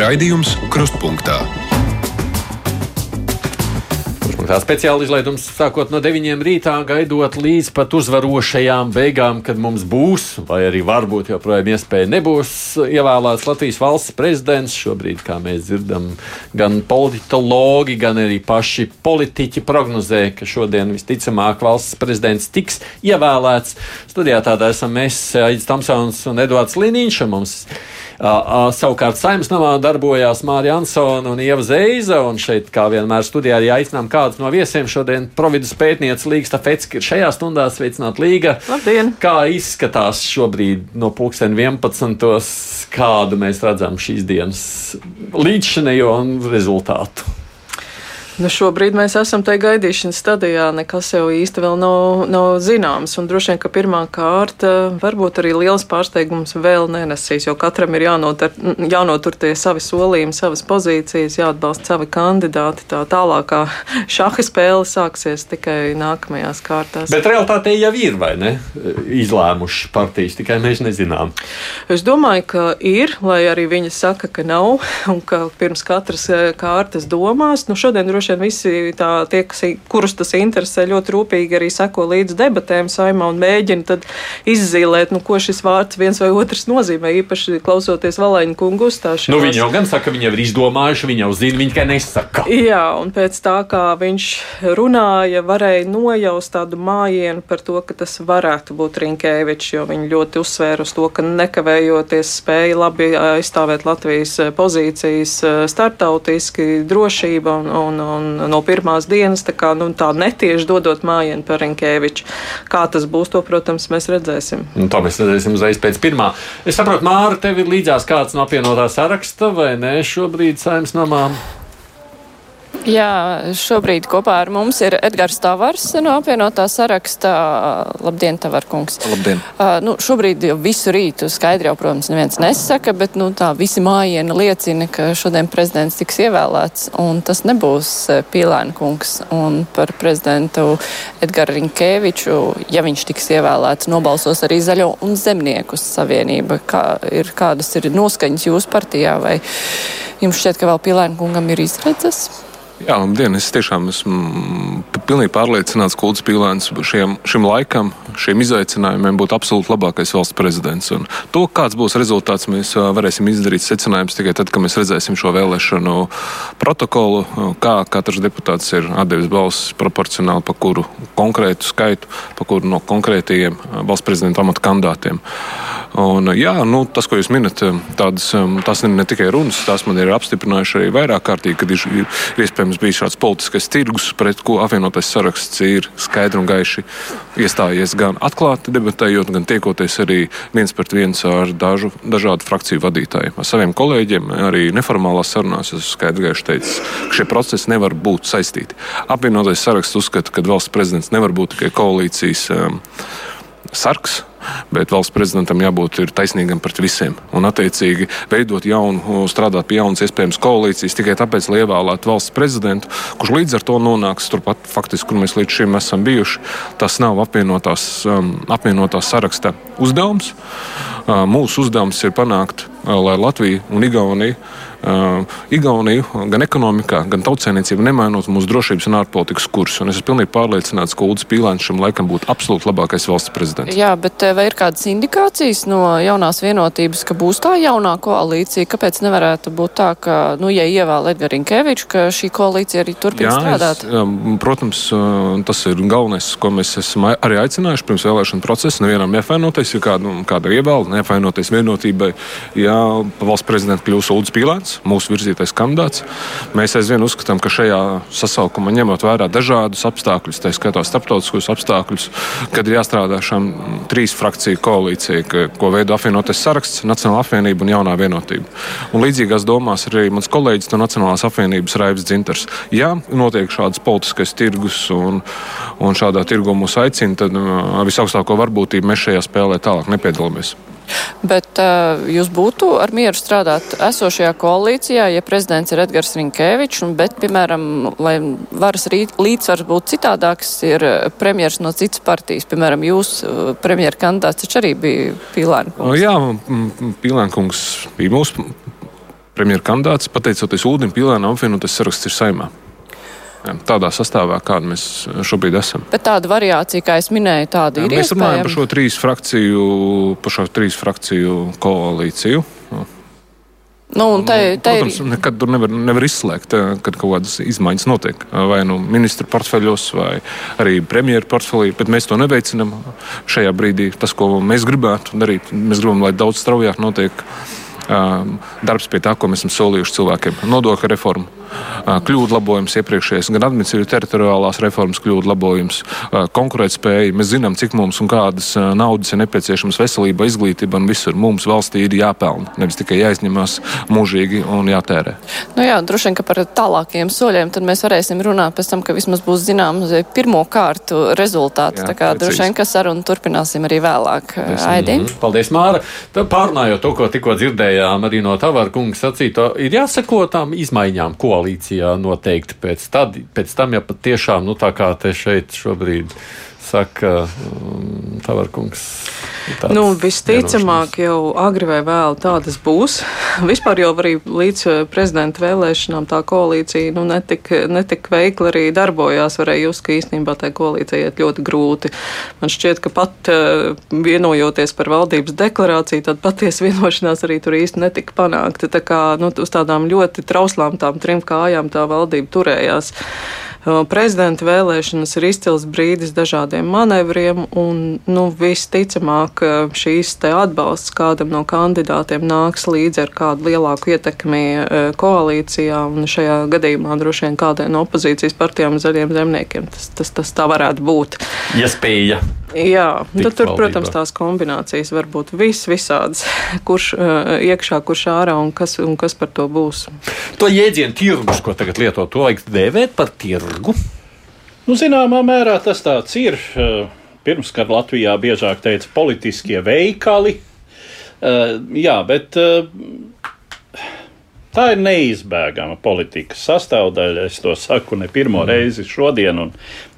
Raidījums Krustpunktā. Tā speciāla izlaidums sākot no 9 rītā, gaidot līdz pat uzvarošajām beigām, kad mums būs, vai arī varbūt joprojām iespēja nebūs ievēlēts Latvijas valsts prezidents. Šobrīd, kā mēs dzirdam, gan politologi, gan arī paši politiķi prognozē, ka šodien visticamāk valsts prezidents tiks ievēlēts. Studijā tādā esam mēs, Aits Tamsons un Edvards Liniņš. Mums Savukārt saimnes namā darbojās Mārija Ansona un Ieva Zeiza, un šeit, kā vienmēr, studijā arī aicinām kādus no viesiem. Šodien providus pētniece Līga Stafetska ir šajā stundā sveicināt Līga. Labdien! Kā izskatās šobrīd no pulksten 11. kādu mēs redzam šīs dienas līdzšanējo rezultātu? Nu, šobrīd mēs esam tajā gaidīšanas stadijā. Nekas jau īsti vēl nav, nav zināms. Un droši vien, ka pirmā kārta varbūt arī liels pārsteigums vēl nenesīs, jo katram ir jānotur, jānotur tie savi solījumi, savas pozīcijas, jāatbalsta savi kandidāti. Tā tālākā šaha spēle sāksies tikai nākamajās kārtās. Bet realitātē jau ir, vai ne? Izlēmuši partijas, tikai mēs nezinām. Es domāju, ka ir, lai arī viņi saka, ka nav, un ka pirms katras eh, kārtas domās. Nu, šodien droši droši vien visi tā, tie, kas, kurus tas interesē, ļoti rūpīgi arī seko līdz debatēm saimā un mēģina izzīmēt, nu, ko šis vārds viens vai otrs nozīmē. Īpaši klausoties Valēņa kungu uzstāšanos. Nu, viņi jau gan saka, viņi jau ir izdomājuši, viņi jau zina, viņi tikai nesaka. Jā, un pēc tā, kā viņš runāja, varēja nojaust tādu mājienu par to, ka tas varētu būt Rinkēvičs, jo viņi ļoti uzsvēra uz to, ka nekavējoties spēja labi aizstāvēt Latvijas pozīcijas starptautiski, drošība un, un, un un no pirmās dienas tā, kā, nu, tā netieši dodot mājienu par Rinkēviču. Kā tas būs, to, protams, mēs redzēsim. Un to mēs redzēsim uzreiz pēc pirmā. Es saprotu, Māra, tev ir līdzās kāds no apvienotā saraksta vai nē šobrīd saimnes namām? Jā, šobrīd kopā ar mums ir Edgars Tavars no apvienotā sarakstā. Labdien, Tavarkungs. Labdien. Uh, nu, šobrīd jau visu rītu skaidri jau, protams, neviens nesaka, bet nu, tā visi mājieni liecina, ka šodien prezidents tiks ievēlēts, un tas nebūs Pīlēna kungs. Un par prezidentu Edgaru Rinkēviču, ja viņš tiks ievēlēts, nobalsos arī Zaļo un Zemnieku savienība. Kā ir, kādas ir noskaņas jūsu partijā, vai jums šķiet, ka vēl Pīlēna kungam ir izredzes? Jā, labdien! Es tiešām esmu pilnīgi pārliecināts, ka Kults Pīlēns šiem, šim laikam, šiem izaicinājumiem būtu absolūti labākais valsts prezidents. Un to, kāds būs rezultāts, mēs varēsim izdarīt secinājumus tikai tad, kad mēs redzēsim šo vēlēšanu protokolu, kā katrs deputāts ir atdevis balsis proporcionāli pa kuru konkrētu skaitu, pa kuru no konkrētajiem valsts prezidenta amata kandidātiem. Un, jā, nu, tas, ko jūs minat, tādas, tas ir ne tikai runas, tās man ir apstiprinājuši arī vairāk kārtīgi, kad ir, ir iespējams mums bija šāds politiskais tirgus, pret ko apvienotais saraksts ir skaidri un gaiši iestājies gan atklāti debatējot, gan tiekoties arī viens pret viens ar dažu, dažādu frakciju vadītājiem. Ar saviem kolēģiem arī neformālās sarunās es skaidri gaiši teicu, ka šie procesi nevar būt saistīti. Apvienotais saraksts uzskata, ka valsts prezidents nevar būt tikai koalīcijas um, sargs bet valsts prezidentam jābūt taisnīgam pret visiem. Un, attiecīgi, veidot jaunu, strādāt pie jaunas iespējamas koalīcijas tikai tāpēc, lai ievēlētu valsts prezidentu, kurš līdz ar to nonāks turpat, faktiski, kur mēs līdz šim esam bijuši. Tas nav apvienotās, um, apvienotās saraksta uzdevums. Uh, mūsu uzdevums ir panākt, uh, lai Latvija un Igaunija Igauniju gan ekonomikā, gan tautsēmniecībā nemainot mūsu drošības un ārpolitikas kursu. Un es esmu pilnīgi pārliecināts, ka Ulris Pīlēns šim laikam būtu absolūti labākais valsts prezidents. Jā, bet vai ir kādas indikācijas no jaunās vienotības, ka būs tā jaunā koalīcija? Kāpēc nevarētu būt tā, ka, nu, ja ievēl Edgars Rinkevičs, ka šī koalīcija arī turpina strādāt? Es, um, protams, tas ir galvenais, ko mēs esam arī aicinājuši pirms vēlēšana procesa. Nevienam neapvainoties, ja kāda, nu, kāda ievēl, neapvainoties vienotībai, ja valsts prezidents kļūs Ulris Pīlēns kandidāts, mūsu virzītais kandidāts. Mēs aizvien uzskatām, ka šajā sasaukumā, ņemot vērā dažādus apstākļus, tā skaitā starptautiskos apstākļus, kad ir jāstrādā šām trīs frakciju koalīcijai, ko veido apvienotais saraksts, Nacionāla apvienība un jaunā vienotība. Un līdzīgās domās ir arī mans kolēģis no Nacionālās apvienības Raivs Dzinters. Ja notiek šāds politiskais tirgus un, un šādā tirgu mūs aicina, tad uh, visaugstāko varbūtību mēs šajā spēlē tālāk nepiedalāmies. Bet uh, jūs būtu ar mieru strādāt esošajā koalīcijā, ja prezidents ir Edgars Rinkēvičs, bet, piemēram, lai varas līdzsvars būtu citādāks, ir premjers no citas partijas. Piemēram, jūs premjera kandidāts taču arī bija Pīlēnkungs. Jā, Pīlēnkungs bija mūsu premjeras kandidāts, pateicoties Ulim Pilēnam, apvienotais saraksts ir saimā. Tādā sastāvā, kāda mēs šobrīd esam. Bet tāda variācija, kā es minēju, tāda ir. Mēs runājam par šo trīs frakciju, par šo trīs frakciju koalīciju. Nu, un te, te ir. Protams, nekad tur nevar, nevar izslēgt, eh, kad kaut kādas izmaiņas notiek. Vai nu ministra portfeļos, vai arī premjeras portfelī, bet mēs to neveicinām šajā brīdī. Tas, ko mēs gribētu darīt, mēs gribam, lai daudz straujāk notiek um, darbs pie tā, ko mēs esam solījuši cilvēkiem. Nodokļu reforma, uh, kļūdu labojums iepriekšējais, gan administratīvas teritoriālās reformas kļūdu labojums, konkurētspēja. Mēs zinām, cik mums un kādas naudas ir nepieciešamas veselība, izglītība un visur. Mums valstī ir jāpelna, nevis tikai jāizņemās mūžīgi un jātērē. Nu jā, droši vien, ka par tālākiem soļiem tad mēs varēsim runāt pēc tam, ka vismaz būs zināms pirmo kārtu rezultāts. Jā, Tā kā precīzi. droši vien, ka sarunu turpināsim arī vēlāk. Aidi. Mhm. Paldies, Māra. Tad Pārnājot to, ko tikko dzirdējām arī no Tavara kunga sacīto, ir jāsako tām izmaiņām koalīcijā noteikti pēc, tad, pēc tam, ja patiešām, nu tā kā te šeit šobrīd saka Tavara kungs. ir tāds Nu, visticamāk, jau agri vai vēl tādas būs. Vispār jau arī līdz eh, prezidenta vēlēšanām tā koalīcija nu, netika netik veikli arī darbojās. Varēja just, ka īstenībā tai koalīcijai iet ļoti grūti. Man šķiet, ka pat eh, vienojoties par valdības deklarāciju, tad patiesa vienošanās arī tur īsti netika panākta. Tā kā nu, uz tādām ļoti trauslām tām trim kājām tā valdība turējās. Prezidenta vēlēšanas ir izcils brīdis dažādiem manevriem, un nu, visticamāk šīs atbalsts kādam no kandidātiem nāks līdzi ar kādu lielāku ietekmi koalīcijā, un šajā gadījumā droši vien kādai no opozīcijas partijām zaļiem zemniekiem tas, tas, tas tā varētu būt. Iespēja. Jā, Tikt tad tur, valdībā. protams, tās kombinācijas var būt vis, visādas, kurš uh, iekšā, kurš ārā un kas, un kas par to būs. To jēdzienu tirgus, ko tagad lieto, to vajag dēvēt par tirgu. Nu, zināmā mērā tas tāds ir. Eh, Pirms, kad Latvijā biežāk teica politiskie veikali, Eh, jā, bet eh, tā ir neizbēgama politikas sastāvdaļa. Es to saku ne pirmo reizi šodien, un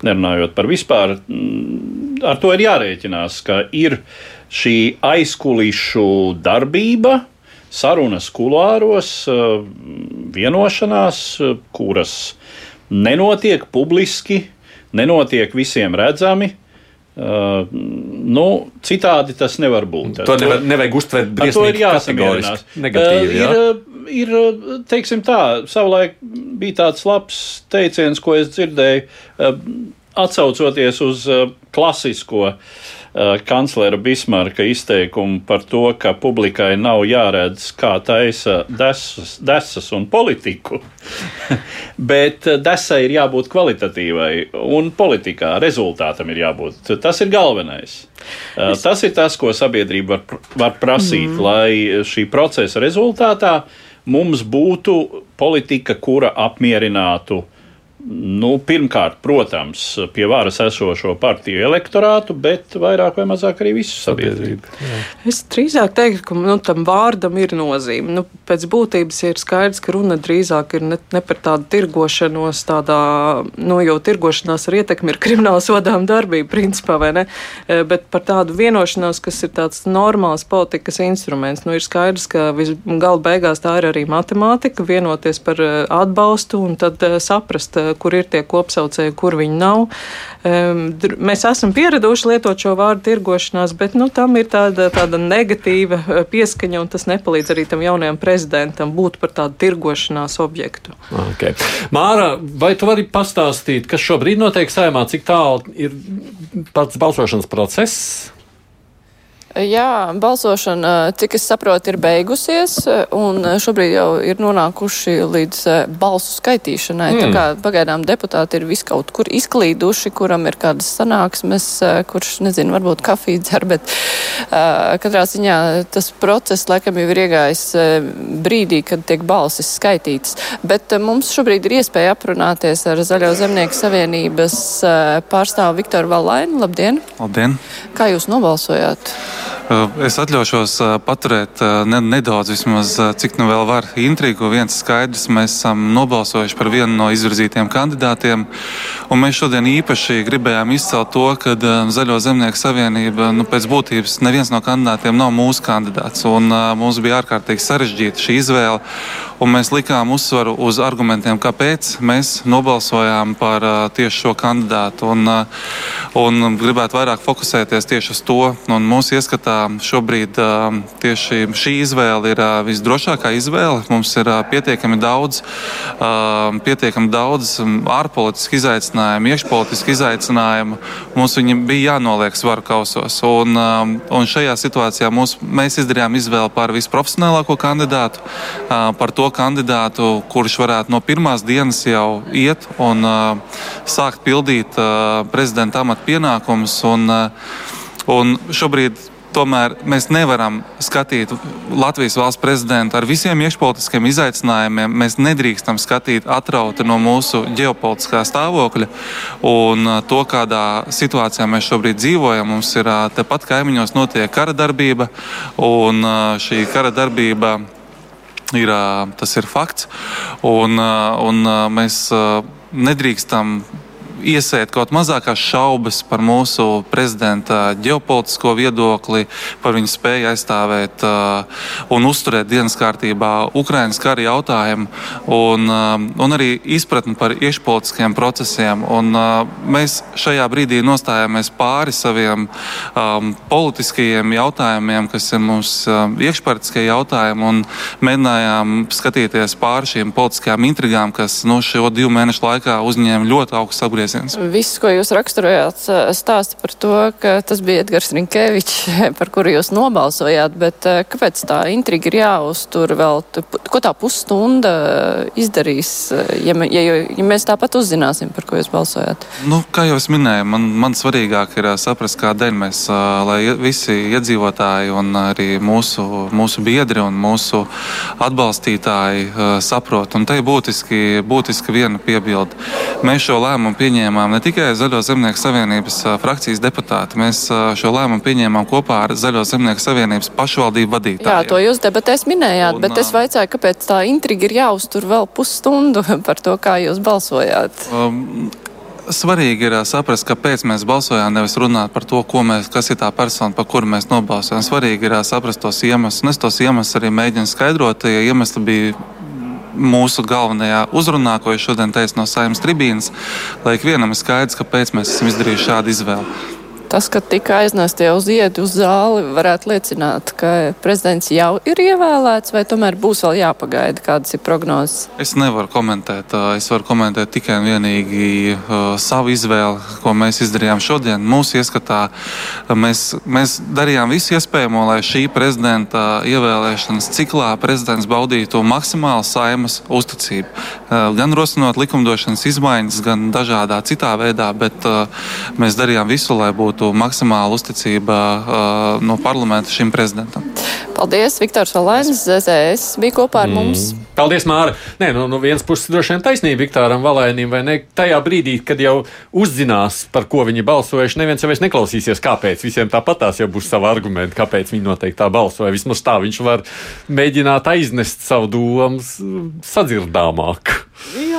nerunājot par vispār, mm, ar to ir jārēķinās, ka ir šī aizkulišu darbība, sarunas kulāros, eh, vienošanās, eh, kuras nenotiek publiski, nenotiek visiem redzami. Uh, nu, citādi tas nevar būt. To nevar, nevajag uztvert briesmīgi kategoriski. Negatīvi, Uh, jā. ir, uh, ir, uh, teiksim tā, savulaik bija tāds labs teiciens, ko es dzirdēju, uh, atsaucoties uz uh, klasisko uh, kanclera Bismarka izteikumu par to, ka publikai nav jāredz, kā taisa desas, desas un politiku, bet uh, desai ir jābūt kvalitatīvai un politikā rezultātam ir jābūt. Tas ir galvenais. Uh, Tas ir tas, ko sabiedrība var, var prasīt, mm. lai šī procesa rezultātā mums būtu politika, kura apmierinātu Nu, pirmkārt, protams, pie varas esošo partiju elektorātu, bet vairāk vai mazāk arī visu sabiedrību. Es drīzāk teiktu, ka nu, tam vārdam ir nozīme. Nu, pēc būtības ir skaidrs, ka runa drīzāk ir ne, ne par tādu tirgošanos, tādā, nu, jo tirgošanās ar ietekmi ir krimināla sodām darbība, principā, vai ne? Eh, Bet par tādu vienošanos, kas ir tāds normāls politikas instruments. Nu, ir skaidrs, ka vis- gala beigās tā ir arī matemātika, vienoties par eh, atbalstu un tad eh, saprast, kur ir tie kopsaucēji, kur viņi nav. Mēs esam pieraduši lietot šo vārdu tirgošanās, bet nu, tam ir tāda, tāda negatīva eh, pieskaņa, un tas nepalīdz arī tam jaunajam prezidentam būt par tādu tirgošanās objektu. Okay. Māra, vai tu vari pastāstīt, kas šobrīd notiek saimā, cik tālu ir pats balsošanas process? Jā, balsošana, cik es saprotu, ir beigusies, un šobrīd jau ir nonākuši līdz eh, balsu skaitīšanai. Mm. Tā kā pagaidām deputāti ir viskaut kur izklīduši, kuram ir kādas sanāksmes, eh, kurš, nezinu, varbūt kafiju dzer, bet uh, katrā ziņā tas process laikam jau ir iegājis brīdī, kad tiek balsis skaitītas. Bet uh, mums šobrīd ir iespēja aprunāties ar Zaļo zemnieku savienības uh, pārstāvu Viktoru Valainu. Labdien! Labdien! Kā jūs nobalsojāt? Es atļaušos paturēt ne, nedaudz, vismaz, cik nu vēl var intrigu. Viens skaidrs, mēs esam nobalsojuši par vienu no izvirzītiem kandidātiem. Mēs šodien īpaši gribējām izcelt to, ka Zaļo zemnieku savienība nu, pēc būtības neviens no kandidātiem nav mūsu kandidāts. Un, mums bija ārkārtīgi sarežģīta šī izvēle. Mēs likām uzsvaru uz argumentiem, kāpēc mēs nobalsojām par uh, tieši šo kandidātu. Un, uh, un gribētu vairāk fokusēties tieši uz to. Un mūsu ieskatā šobrīd uh, tieši šī izvēle ir uh, visdrošākā izvēle. Mums ir uh, pietiekami daudz, uh, pietiekami daudz ārpolitiski izaicinājumu, iekšpolitiski izaicinājumu. Mums viņi bija jānoliek svaru kausos. Un, uh, un šajā situācijā mūs, mēs izdarījām izvēli par visprofesionālāko kandidātu, uh, par to kandidātu, kurš varētu no pirmās dienas jau iet un uh, sākt pildīt uh, prezidenta amata pienākumus. Un, uh, un šobrīd Tomēr mēs nevaram skatīt Latvijas valsts prezidentu ar visiem iekšpolitiskiem izaicinājumiem. Mēs nedrīkstam skatīt atrauti no mūsu ģeopolitiskā stāvokļa un to, kādā situācijā mēs šobrīd dzīvojam. Mums ir tepat kaimiņos notiek kara darbība, un šī kara darbība Ir, tas ir fakts. Un, un mēs nedrīkstam iesēt kaut mazākās šaubas par mūsu prezidenta ģeopolitisko viedokli, par viņa spēju aizstāvēt uh, un uzturēt dienas kārtībā Ukraiņas kara jautājumu un, uh, un arī izpratni par iekšpolitiskiem procesiem. Un, uh, mēs šajā brīdī nostājāmies pāri saviem um, politiskajiem jautājumiem, kas ir mūsu uh, iekšpolitiskie jautājumi, un mēģinājām skatīties pāri šīm politiskajām intrigām, kas no nu, šo divu mēnešu laikā uzņēma ļoti augstu apgriezienu virziens. Viss, ko jūs raksturojāt, stāsta par to, ka tas bija Edgars Rinkevičs, par kuru jūs nobalsojāt, bet kāpēc tā intriga ir jāuztur vēl? Ko tā pusstunda izdarīs, ja, ja, ja mēs tāpat uzzināsim, par ko jūs balsojāt? Nu, kā jau es minēju, man, man svarīgāk ir saprast, kādēļ mēs, lai visi iedzīvotāji un arī mūsu, mūsu biedri un mūsu atbalstītāji saprot. Un te būtiski, būtiski viena piebilde. Mēs šo lēmumu pieņēmām pieņēmām ne tikai Zaļo zemnieku savienības frakcijas deputāti, mēs šo lēmumu pieņēmām kopā ar Zaļo zemnieku savienības pašvaldību vadītājiem. Jā, to jūs debatēs minējāt, un, bet es vaicāju, kāpēc tā intriga ir jāuztur vēl pusstundu par to, kā jūs balsojāt. Um, Svarīgi ir saprast, kāpēc mēs balsojām, nevis runāt par to, mēs, kas ir tā persona, par kuru mēs nobalsojam. Svarīgi ir saprast tos iemeslus, un es tos iemeslus arī mēģinu skaidrot. Ja iemesli bija mūsu galvenajā uzrunā, ko es šodien teicu no saimnes tribīnas, lai ikvienam ir skaidrs, kāpēc mēs esam izdarījuši šādu izvēli. Tas, ka tika aiznestie uz ietu uz zāli, varētu liecināt, ka prezidents jau ir ievēlēts, vai tomēr būs vēl jāpagaida, kādas ir prognozes? Es nevaru komentēt. Es varu komentēt tikai un vienīgi uh, savu izvēli, ko mēs izdarījām šodien. Mūsu ieskatā mēs, mēs darījām visu iespējamo, lai šī prezidenta ievēlēšanas ciklā prezidents baudītu maksimālu saimas uzticību. Uh, gan rosinot likumdošanas izmaiņas, gan dažādā citā veidā, bet uh, mēs darījām visu, lai būtu būtu maksimāla uzticība uh, no parlamenta šim prezidentam. Paldies, Viktors Valēns, ZZS bija kopā ar mm. mums. Paldies, Māra. Nē, no, no vienas puses droši vien taisnība Viktoram Valēnim, vai ne? Tajā brīdī, kad jau uzzinās, par ko viņi balsojuši, neviens jau vairs neklausīsies, kāpēc. Visiem tāpatās jau būs savi argumenti, kāpēc viņi noteikti tā balsoja. Vismaz tā viņš var mēģināt aiznest savu domu sadzirdāmāk.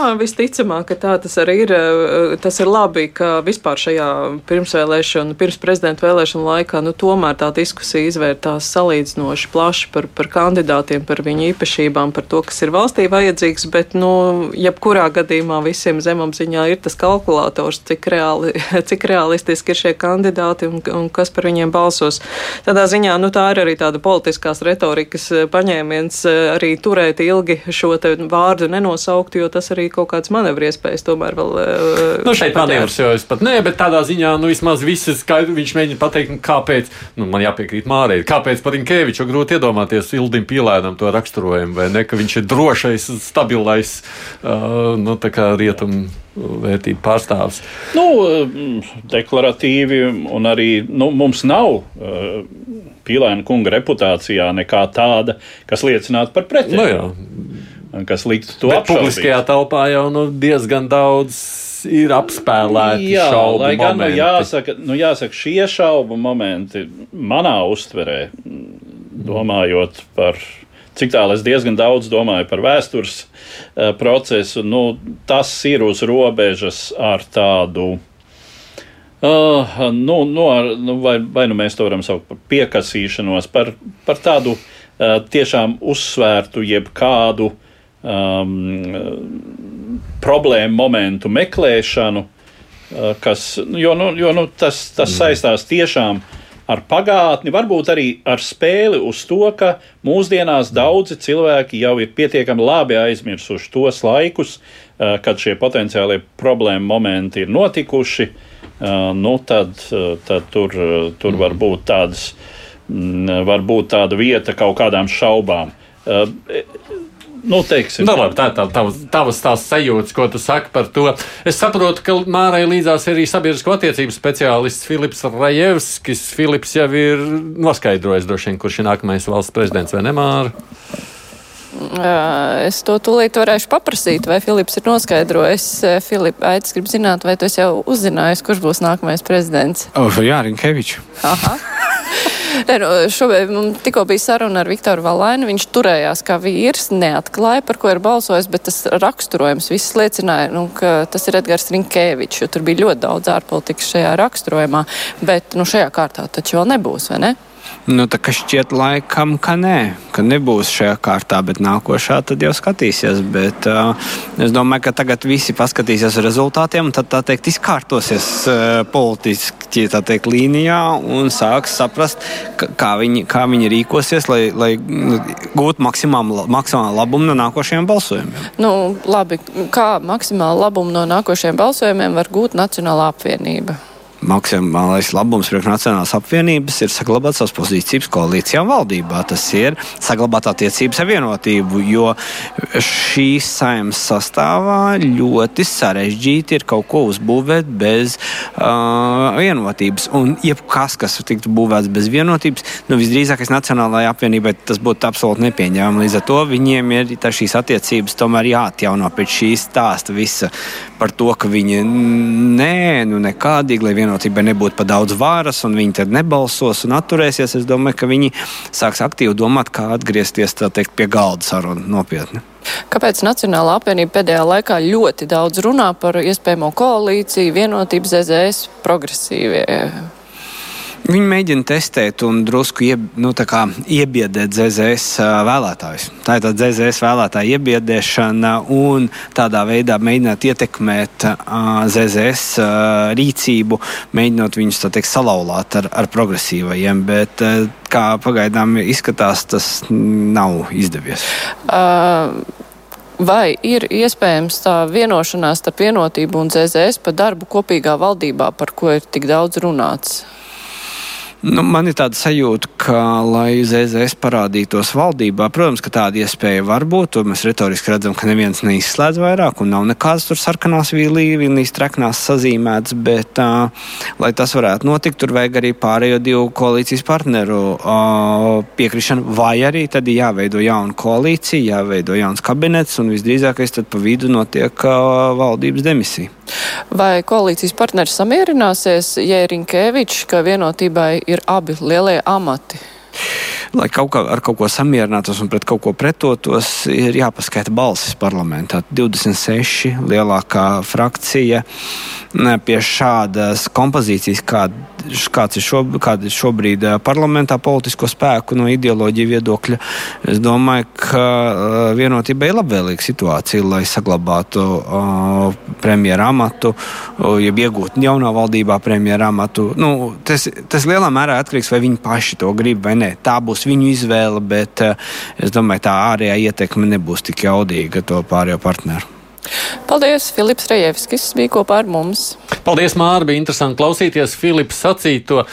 Jā, visticamāk, ka tā tas arī ir. Tas ir labi, ka vispār šajā pirmsvēlēšanu, pirms prezidenta vēlēšanu laikā, nu, tomēr tā diskusija izvērtās salīdzinoši plaši par, par kandidātiem, par viņu īpašībām, par to, kas ir valstī vajadzīgs, bet, nu, jebkurā gadījumā visiem zemapziņā ir tas kalkulators, cik, reāli, cik realistiski ir šie kandidāti un, un kas par viņiem balsos. Tādā ziņā, nu, tā ir arī tāda politiskās retorikas paņēmiens arī turēt ilgi šo vārdu nenosaukt, jo tas arī kaut kāds manevru iespējas tomēr vēl. Nu, šeit manevrs jau es pat nē, bet tādā ziņā, nu, vismaz visi skaidri viņš mēģina pateikt, nu, kāpēc, nu, man jāpiekrīt Mārei, kāpēc par Inkēviču grūti iedomāties Ildim Pīlēnam to raksturojumu, vai ne, ka viņš ir drošais, stabilais, uh, nu, tā kā rietum vērtību pārstāvis. Nu, deklaratīvi, un arī nu, mums nav uh, Pīlēna kunga reputācijā nekā tāda, kas liecinātu par pretēju. Nu, jā kas liktu to apšaubīt. Publiskajā telpā jau nu, diezgan daudz ir apspēlēti Jā, šaubu lai gan nu, momenti. jāsaka, nu, jāsaka, šie šaubu momenti manā uztverē, domājot par cik tālu es diezgan daudz domāju par vēstures uh, procesu, nu, tas ir uz robežas ar tādu. Uh, nu, nu, ar, nu, vai, vai nu mēs to varam saukt par piekasīšanos, par, par tādu uh, tiešām uzsvērtu jebkādu um, problēmu momentu meklēšanu, uh, kas, nu, jo, nu, jo nu, tas, tas saistās tiešām ar pagātni, varbūt arī ar spēli uz to, ka mūsdienās daudzi cilvēki jau ir pietiekami labi aizmirsuši tos laikus, uh, kad šie potenciālie problēmu momenti ir notikuši. Uh, nu, tad, tad tur, tur var būt tādas, mm, var būt tāda vieta kaut kādām šaubām. Nu, teiksim, Nu, labi, tā ir tā, tavas, tavas tās sajūtas, ko tu saki par to. Es saprotu, ka Mārai līdzās ir arī sabiedrisko attiecību speciālists Filips Rajevskis. Filips jau ir noskaidrojis, droši vien, kurš ir nākamais valsts prezidents vai ne Māra. Es to tūlīt varēšu paprasīt, vai Filips ir noskaidrojis. Filip, Aicis grib zināt, vai tu jau uzzinājis, kurš būs nākamais prezidents? O, jā, Rinkevičs. Ne, nu, šobrīd mums tikko bija saruna ar Viktoru Valainu. Viņš turējās kā vīrs, neatklāja, par ko ir balsojis, bet tas raksturojums viss liecināja, nu, ka tas ir Edgars Rinkēvičs, jo tur bija ļoti daudz ārpolitikas šajā raksturojumā. Bet nu, šajā kārtā taču vēl nebūs, vai ne? Nu, tā kā šķiet, laikam, ka nē, ka nebūs šajā kārtā, bet nākošā tad jau skatīsies. Bet, uh, es domāju, ka tagad visi paskatīsies rezultātiem, un tad tā teikt, izkārtosies uh, politiski teikt, līnijā un sāks saprast, ka, kā, viņi, kā viņi rīkosies, lai, lai gūtu maksimālu, maksimālu labumu no nākošajiem balsojumiem. Nu, labi, kā maksimālu labumu no nākošajiem balsojumiem var gūt Nacionālā apvienība? Maksimālais labums priekš Nacionālās apvienības ir saglabāt savas pozīcijas koalīcijā un valdībā. Tas ir saglabāt attiecības ar vienotību, jo šīs saimnes sastāvā ļoti sarežģīti ir kaut ko uzbūvēt bez uh, vienotības. Un jebkas, kas tiktu būvēts bez vienotības, nu, visdrīzākais Nacionālajai apvienībai tas būtu absolūti nepieņemami. Līdz ar to viņiem ir šīs attiecības tomēr jāatjauno pēc šīs stāsta visa par to, ka viņi nē, nu nekādīgi, lai vienotībai nebūtu pa daudz varas, un viņi tad nebalsos un atturēsies. Es domāju, ka viņi sāks aktīvi domāt, kā atgriezties teikt, pie galda sarunu nopietni. Kāpēc Nacionālā apvienība pēdējā laikā ļoti daudz runā par iespējamo koalīciju, vienotības ZZS progresīvie? Viņi mēģina testēt un drusku ieb, nu, iebiedēt ZZS vēlētājus. Tā ir tāda ZZS vēlētāja iebiedēšana un tādā veidā mēģināt ietekmēt uh, ZZS uh, rīcību, mēģinot viņus teikt, salauzāt ar, ar progresīvajiem. Bet, uh, kā pagaidām izskatās, tas nav izdevies. Uh... Vai ir iespējams tā vienošanās starp vienotību un ZZS par darbu kopīgā valdībā, par ko ir tik daudz runāts? Nu, man ir tāda sajūta, ka, lai ZZS parādītos valdībā, protams, ka tāda iespēja var būt. To mēs retoriski redzam, ka neviens neizslēdz vairāk, un nav nekādas tur sarkanās līnijas, treknās sazīmētas. Bet, uh, lai tas varētu notikt, tur vajag arī pārējo divu koalīcijas partneru uh, piekrišanu, vai arī tad jāveido jauna koalīcija, jāveido jauns kabinets, un visdrīzākais tad pa vidu notiek uh, valdības demisija. Vai koalīcijas partneri samierināsies, ja Rinkēvičs, ka vienotībai ir abi lielie amati? lai kaut kā, ar kaut ko samierinātos un pret kaut ko pretotos, ir jāpaskaita balsis parlamentā. 26 lielākā frakcija pie šādas kompozīcijas, kā, kāds ir, šo, kāda ir šobrīd parlamentā politisko spēku no ideoloģija viedokļa. Es domāju, ka vienotībai ir labvēlīga situācija, lai saglabātu uh, premjeru amatu, uh, jeb iegūtu jaunā valdībā premjeru amatu. Nu, tas, tas lielā mērā atkarīgs, vai viņi paši to grib vai nē. Tā būs viņu izvēle, bet uh, es domāju, tā ārējā ietekme nebūs tik jaudīga to pārējo partneru. Paldies, Filips Rejevskis bija kopā ar mums. Paldies, Māra, bija interesanti klausīties Filipa sacīto.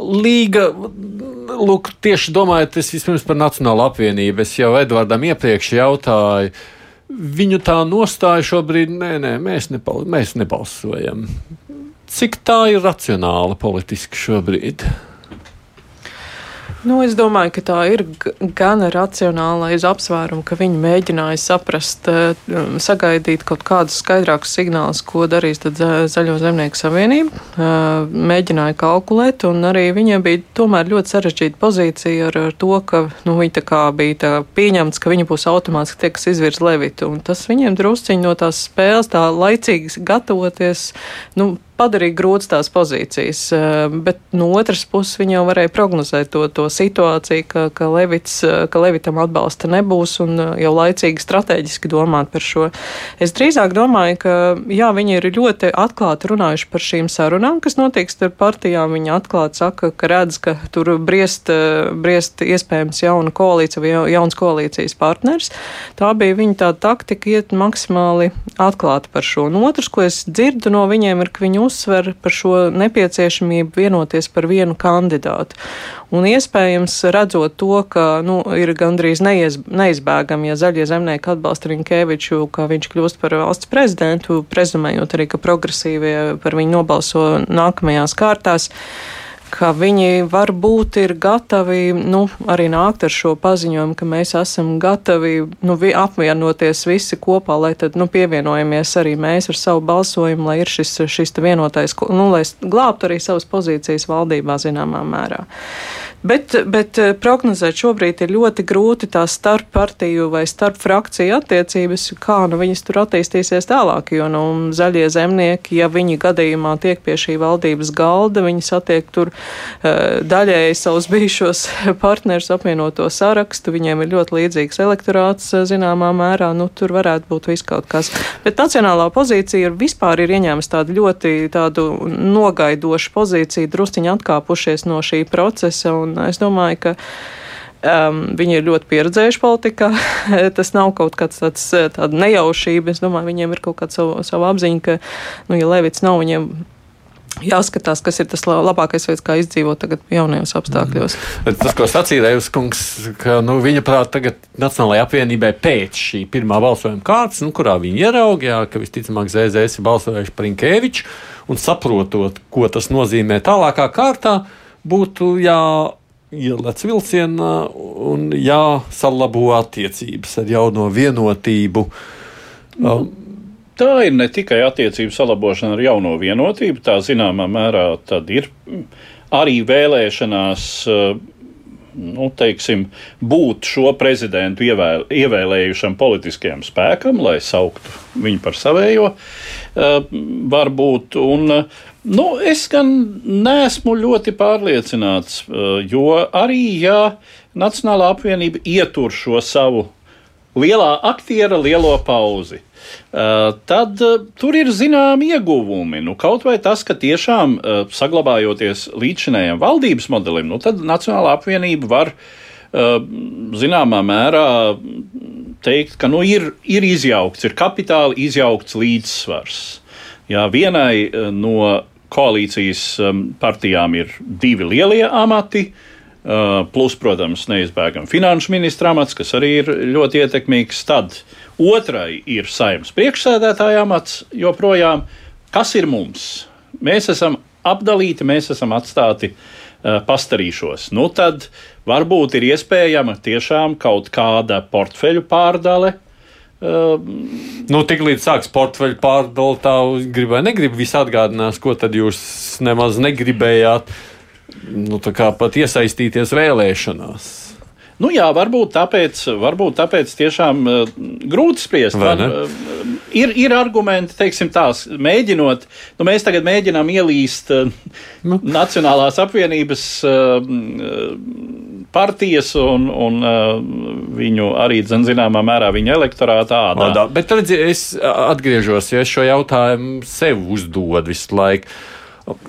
Līga, lūk, tieši domājot, es vispirms par Nacionālo apvienību, es jau Edvardam iepriekš jautāju, viņu tā nostāja šobrīd, nē, nē, mēs, nepal mēs nebalsojam. Cik tā ir racionāla politiski šobrīd? Nu, es domāju, ka tā ir gan racionālais apsvērums, ka viņi mēģināja saprast, eh, sagaidīt kaut kādus skaidrākus signālus, ko darīs Zaļo zemnieku savienība. Eh, mēģināja kalkulēt, un arī viņiem bija tomēr ļoti sarežģīta pozīcija ar, ar to, ka nu, viņi tā kā bija tā pieņemts, ka viņi būs automātiski tie, kas izvirs Levitu. Un tas viņiem drusciņi no tās spēles tā laicīgi gatavoties. Nu, padarīja grūtas tās pozīcijas, eh, bet no otras puses viņi jau varēja prognozēt to, to situāciju, ka, ka, Levits, eh, ka Levitam atbalsta nebūs un eh, jau laicīgi strateģiski domāt par šo. Es drīzāk domāju, ka jā, viņi ir ļoti atklāti runājuši par šīm sarunām, kas notiek starp partijām. Viņi atklāti saka, ka redz, ka tur briest, briest iespējams jauna koalīcija vai jauns koalīcijas partners. Tā bija viņa tā taktika iet maksimāli atklāti par šo. Un otrs, ko es dzirdu no viņiem, ir, ka viņi uzsver par šo nepieciešamību vienoties par vienu kandidātu. Un iespējams, redzot to, ka nu, ir gandrīz neiz, neizbēgami, ja zaļie zemnieki atbalsta Rinkēviču, ka viņš kļūst par valsts prezidentu, prezumējot arī, ka progresīvie par viņu nobalso nākamajās kārtās ka viņi varbūt ir gatavi nu, arī nākt ar šo paziņojumu, ka mēs esam gatavi nu, vi, apvienoties visi kopā, lai tad nu, pievienojamies arī mēs ar savu balsojumu, lai ir šis, šis vienotais, nu, lai glābtu arī savas pozīcijas valdībā zināmā mērā. Bet, bet eh, prognozēt šobrīd ir ļoti grūti tās starp partiju vai starp frakciju attiecības, kā nu viņas tur attīstīsies tālāk. Jo nu, zaļie zemnieki, ja viņi gadījumā tiek pie šī valdības galda, viņi satiek tur uh, daļēji savus bijušos partnerus apvienoto sarakstu, viņiem ir ļoti līdzīgs elektorāts eh, zināmā mērā, nu tur varētu būt viskaut kas. Bet nacionālā pozīcija ir vispār ir ieņēmusi tādu ļoti tādu nogaidošu pozīciju, drusciņi atkāpušies no šī procesa. Un, Un es domāju, ka um, viņi ir ļoti pieredzējuši politikā. Tas nav kaut kāds tāds nejaušība. Es domāju, viņiem ir kaut kāda savu, savu apziņa, ka, nu, ja Levits nav viņiem jāskatās, kas ir tas labākais veids, kā izdzīvot tagad jaunajos apstākļos. Mm. Tas, ko sacīja Reivs kungs, ka nu, viņa prāt tagad Nacionālajai apvienībai pēc šī pirmā balsojuma kārtas, nu, kurā viņi ieraugījā, ka visticamāk ZZS ir balsojuši par Inkēviču un saprotot, ko tas nozīmē tālākā kārtā, būtu jā ielec vilcienā un jāsalabo attiecības ar jauno vienotību. Nu, tā ir ne tikai attiecību salabošana ar jauno vienotību, tā zināmā mērā ir arī vēlēšanās. Nu, teiksim, būt šo prezidentu ievēl, ievēlējušam politiskajam spēkam, lai sauktu viņu par savējo, varbūt. Un, uh, Nu, es gan neesmu ļoti pārliecināts, eh, jo arī ja Nacionālā apvienība ietur šo savu lielā aktiera lielo pauzi, eh, tad eh, tur ir zināmi ieguvumi. Nu, kaut vai tas, ka tiešām saglabājoties līdzinējam valdības modelim, nu, tad Nacionālā apvienība var zināmā mērā teikt, ka nu, ir, ir izjaukts, ir kapitāli izjaukts līdzsvars. Jā, vienai no koalīcijas um, partijām ir divi lielie amati. Uh, plus, protams, neizbēgami finanšu ministra amats, kas arī ir ļoti ietekmīgs. Tad otrai ir saimnes priekšsēdētāja amats joprojām. Kas ir mums? Mēs esam apdalīti, mēs esam atstāti uh, pastarīšos. Nu, tad varbūt ir iespējama tiešām kaut kāda portfeļu pārdale, Uh, nu, tik līdz sāks portfeļu pārdala, tā gribi vai negribi, viss atgādinās, ko tad jūs nemaz negribējāt. Nu, tā kā pat iesaistīties vēlēšanās. Nu, jā, varbūt tāpēc, varbūt tāpēc tiešām uh, grūti spriest. Var, uh, ir, ir argumenti, teiksim, tās, mēģinot, nu, mēs tagad mēģinām ielīst uh, nu. Nacionālās apvienības uh, partijas un, un uh, viņu arī, zin, zināmā mērā, viņa elektorāta ādā. Odā, bet redzi, es atgriežos, ja es šo jautājumu sev uzdodu visu laiku.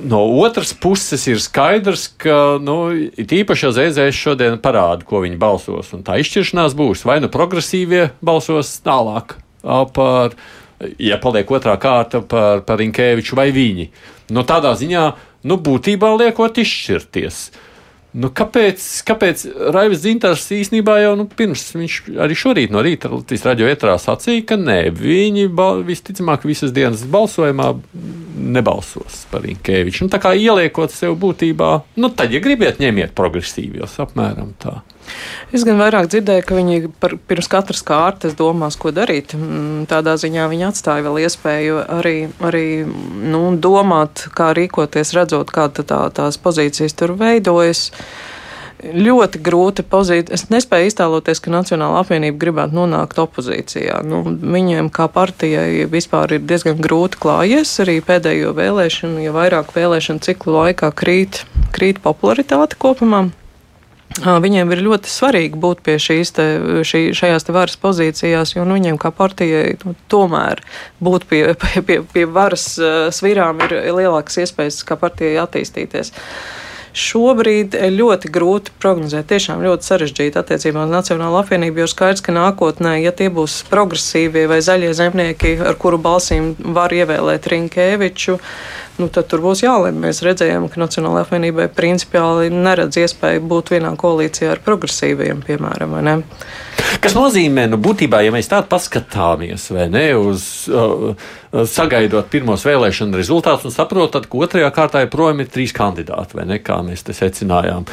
No otras puses ir skaidrs, ka nu, īpaši jau ZZS šodien parāda, ko viņi balsos. Tā izšķiršanās būs vai nu progresīvie balsos tālāk par, ja paliek otrā kārta par, par Inkēviču vai viņi. Nu, tādā ziņā, nu, būtībā liekot izšķirties. Nu, kāpēc, kāpēc Raivis Zintars īstenībā jau nu, pirms viņš arī šorīt no rīta Latvijas radio ietrā sacīja, ka nē, viņi visticamāk visas dienas balsojumā nebalsos par Inkēviču. Nu, tā kā ieliekot sev būtībā, nu tad, ja gribiet, ņemiet progresīvi, jau apmēram tā. Es gan vairāk dzirdēju, ka viņi par, pirms katras kārtas domās, ko darīt. Mm, tādā ziņā viņi atstāja vēl iespēju arī, arī nu, domāt, kā rīkoties, redzot, kā tā, tās pozīcijas tur veidojas. Ļoti grūti pozīcija. Es nespēju iztēloties, ka Nacionāla apvienība gribētu nonākt opozīcijā. Nu, viņiem kā partijai vispār ir diezgan grūti klājies. Arī pēdējo vēlēšanu, ja vairāk vēlēšanu ciklu laikā krīt, krīt popularitāte kopumā. Viņiem ir ļoti svarīgi būt pie šīs te, šī, šajās te varas pozīcijās, jo nu, viņiem kā partijai nu, tomēr būt pie, pie, pie, pie varas svirām ir lielākas iespējas kā partijai attīstīties. Šobrīd ļoti grūti prognozēt, tiešām ļoti sarežģīti attiecībā uz Nacionālo apvienību, jo skaidrs, ka nākotnē, ja tie būs progresīvie vai zaļie zemnieki, ar kuru balsīm var ievēlēt Rinkēviču, nu, tad tur būs jālemj. Mēs redzējām, ka Nacionālajai apvienībai principiāli neredz iespēju būt vienā koalīcijā ar progresīviem, piemēram. Kas nozīmē, nu, būtībā, ja mēs tā paskatāmies, vai ne, uz uh, sagaidot pirmos vēlēšanu rezultātus un saprotat, ka otrajā kārtā joprojām ir trīs kandidāti, vai ne, kā mēs te secinājām.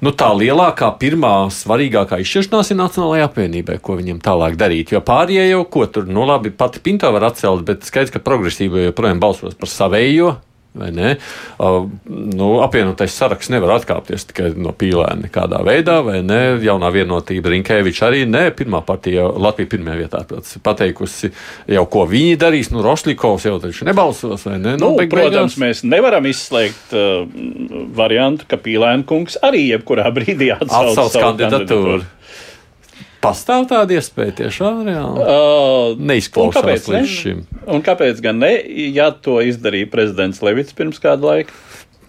Nu, tā lielākā, pirmā svarīgākā izšķiršanās ir Nacionālajai apvienībai, ko viņiem tālāk darīt. Jo pārējie jau, ko tur, nu labi, pati Pinto var atcelt, bet skaidrs, ka progresība joprojām balsos par savējo, Uh, nu, apvienotais saraksts nevar atkāpties tikai no pīlēna nekādā veidā, vai ne? Jaunā vienotība Rinkēviča arī ne. Pirmā partija Latvija pirmajā vietā pateikusi jau, ko viņi darīs. Nu, Rošļikovs jau taču nebalsos, vai ne? Nu, nu, protams, beigās... mēs nevaram izslēgt uh, variantu, ka pīlēna kungs arī jebkurā brīdī atsauc kandidatūru. kandidatūru. Pastāv tāda iespēja tiešām reāli. Uh, Neizklausās kāpēc, līdz ne? šim. Un kāpēc gan ne, ja to izdarīja prezidents Levits pirms kāda laika?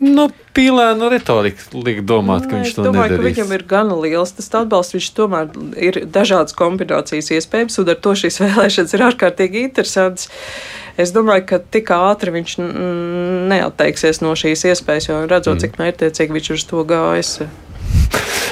Nu, pīlēna retorika liek domāt, ka Nē, viņš to domāju, nedarīs. Es domāju, ka viņam ir gana liels tas atbalsts. Viņš tomēr ir dažādas kombinācijas iespējams, un ar to šīs vēlēšanas ir ārkārtīgi interesants. Es domāju, ka tik ātri viņš neatteiksies no šīs iespējas, jo redzot, mm. cik mērķtiecīgi viņš uz to gājis.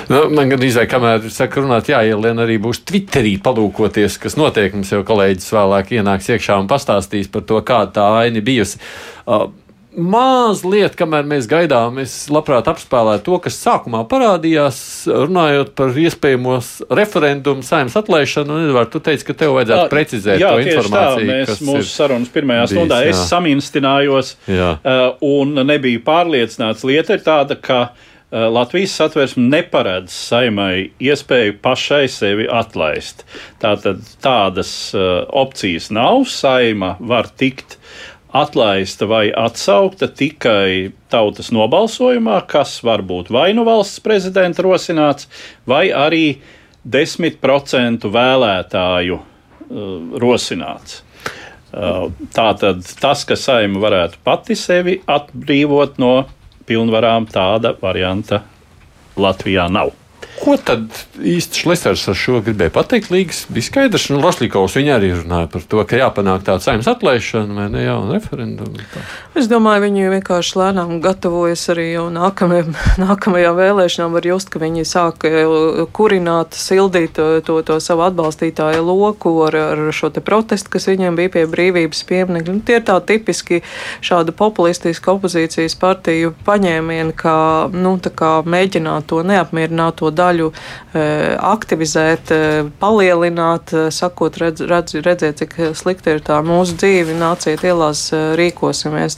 Nu, man gan izvēlēt, kamēr saka runāt, jāielien arī būs Twitterī palūkoties, kas notiek. Mums jau kolēģis vēlāk ienāks iekšā un pastāstīs par to, kā tā aina bijusi. Uh, Mazliet, kamēr mēs gaidām, es labprāt apspēlētu to, kas sākumā parādījās, runājot par iespējamo referendumu saimnes atlaišanu. Edvard, tu teici, ka tev vajadzētu jā, precizēt jā, to informāciju. Tā, mēs mūsu sarunas pirmajā bijis, stundā jā. es saminstinājos jā. uh, un nebiju pārliecināts. Lieta ir tāda, ka uh, Latvijas satversme neparedz saimai iespēju pašai sevi atlaist. Tātad tādas uh, opcijas nav. Saima var tikt atlaista vai atsaukta tikai tautas nobalsojumā, kas var būt vai nu valsts prezidenta rosināts, vai arī 10% vēlētāju uh, rosināts. Uh, Tātad tas, ka saima varētu pati sevi atbrīvot no pilnvarām tāda varianta Latvijā nav. Ko tad īsti Šlesers ar šo gribēja pateikt? Līgas bija skaidrs, un Rošlikovs viņa arī runāja par to, ka jāpanāk tāds saimnes atlaišana vai ne jauna referenduma. Es domāju, viņi vienkārši lēnām gatavojas arī jau nākamajām, nākamajām vēlēšanām. Var just, ka viņi sāk eh, kurināt, sildīt to, to, to savu atbalstītāju loku ar, ar šo te protestu, kas viņiem bija pie brīvības pieminekļa. Nu, tie ir tā tipiski šāda populistiska opozīcijas partiju paņēmieni, kā, nu, kā mēģināt to neapmierināto daļu daļu e, aktivizēt, e, palielināt, e, sakot, redz, redz, redziet, cik slikti ir tā mūsu dzīve, nāciet ielās, rīkosimies.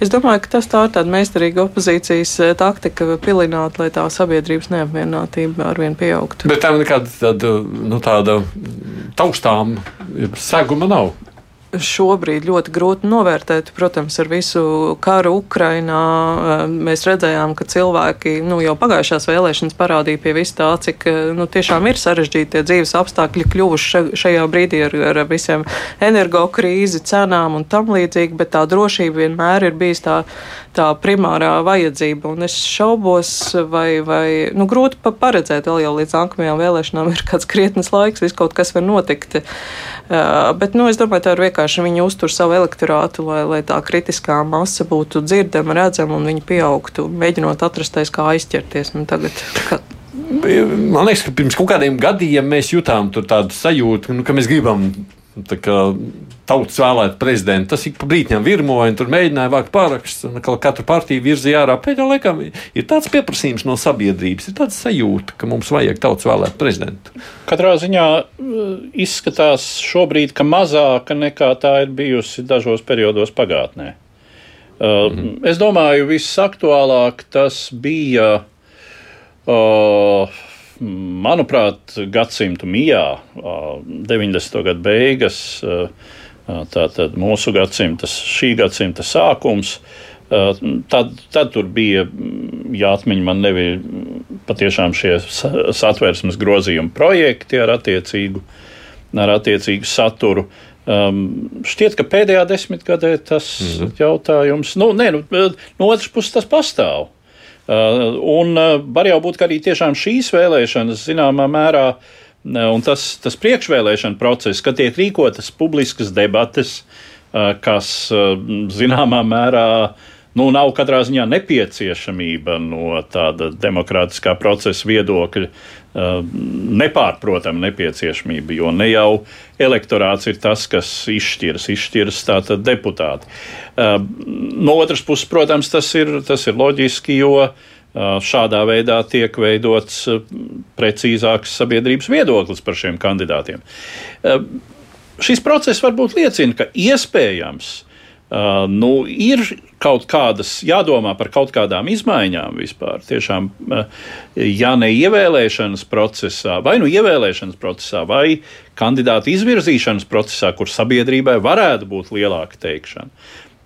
Es domāju, ka tas tā ir tāda meistarīga opozīcijas taktika pilināt, lai tā sabiedrības neapmierinātība arvien pieaugtu. Bet tam nekāda tāda, nu, tāda taustām seguma nav šobrīd ļoti grūti novērtēt. Protams, ar visu karu Ukrainā eh, mēs redzējām, ka cilvēki nu, jau pagājušās vēlēšanas parādīja pie vis tā, cik eh, nu, tiešām ir sarežģīti tie dzīves apstākļi kļuvuši šajā brīdī ar, ar visiem energo krīzi, cenām un tam līdzīgi, bet tā drošība vienmēr ir bijis tā, tā primārā vajadzība. Un es šaubos, vai, vai nu, grūti paredzēt vēl jau līdz nākamajām vēlēšanām ir kāds krietnes laiks, viss kaut kas var notikt. Uh, bet, nu, es domāju, tā ir vienkārši vienkārši viņi uztur savu elektorātu, lai, lai tā kritiskā masa būtu dzirdama, redzama un viņi pieaugtu, mēģinot atrasties, kā aizķerties. Un tagad, ka... Man liekas, ka pirms kaut kādiem gadiem mēs jutām tādu sajūtu, nu, ka mēs gribam tautas vēlētu prezidentu. Tas ik pa brītņām virmoja, un tur mēģināja vākt pārakstus, un katru partiju virzīja ārā. Pēdējā laikā ir tāds pieprasījums no sabiedrības, ir tāds sajūta, ka mums vajag tautas vēlētu prezidentu. Katrā ziņā uh, izskatās šobrīd, ka mazāka nekā tā ir bijusi dažos periodos pagātnē. Mm -hmm. Es domāju, visaktuālāk tas bija. Uh, manuprāt, gadsimtu mijā, 90. gadu beigas, tātad mūsu gadsimta, šī gadsimta sākums. Tad, tad tur bija jāatmiņ man nevi patiešām šie satversmes grozījuma projekti ar attiecīgu, ar attiecīgu saturu. Um, šķiet, ka pēdējā desmitgadē tas mm -hmm. jautājums, nu, nē, nu, no otras puses tas pastāv. Uh, un uh, var jau būt, ka arī tiešām šīs vēlēšanas zināmā mērā uh, un tas, tas priekšvēlēšana process, kad tiek rīkotas publiskas debates, kas zināmā mērā nu, nav katrā ziņā nepieciešamība no tāda demokrātiskā procesa viedokļa, nepārprotama nepieciešamība, jo ne jau elektorāts ir tas, kas izšķiras, izšķiras tātad deputāti. No otras puses, protams, tas ir, tas ir loģiski, jo šādā veidā tiek veidots precīzāks sabiedrības viedoklis par šiem kandidātiem. Šis process varbūt liecina, ka iespējams Uh, nu, ir kaut kādas, jādomā par kaut kādām izmaiņām vispār. Tiešām, uh, ja ne ievēlēšanas procesā, vai nu ievēlēšanas procesā, vai kandidātu izvirzīšanas procesā, kur sabiedrībai varētu būt lielāka teikšana.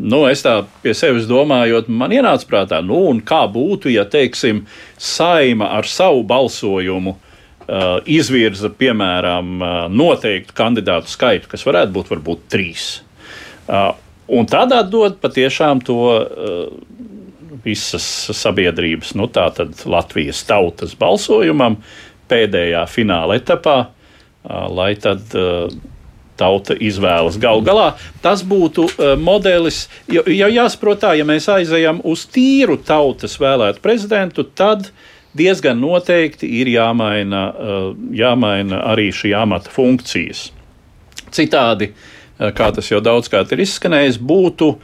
Nu, es tā pie sevis domājot, man ienāca prātā, nu, kā būtu, ja, teiksim, saima ar savu balsojumu uh, izvirza, piemēram, uh, noteiktu kandidātu skaitu, kas varētu būt varbūt trīs. Uh, Un tādā dod patiešām to uh, visas sabiedrības, nu tā tad Latvijas tautas balsojumam pēdējā fināla etapā, uh, lai tad. Uh, tauta izvēlas. Galu galā tas būtu uh, modelis, jo, jo jāsaprot tā, ja mēs aizejam uz tīru tautas vēlētu prezidentu, tad diezgan noteikti ir jāmaina, uh, jāmaina arī šī amata funkcijas. Citādi uh, kā tas jau daudzkārt ir izskanējis, būtu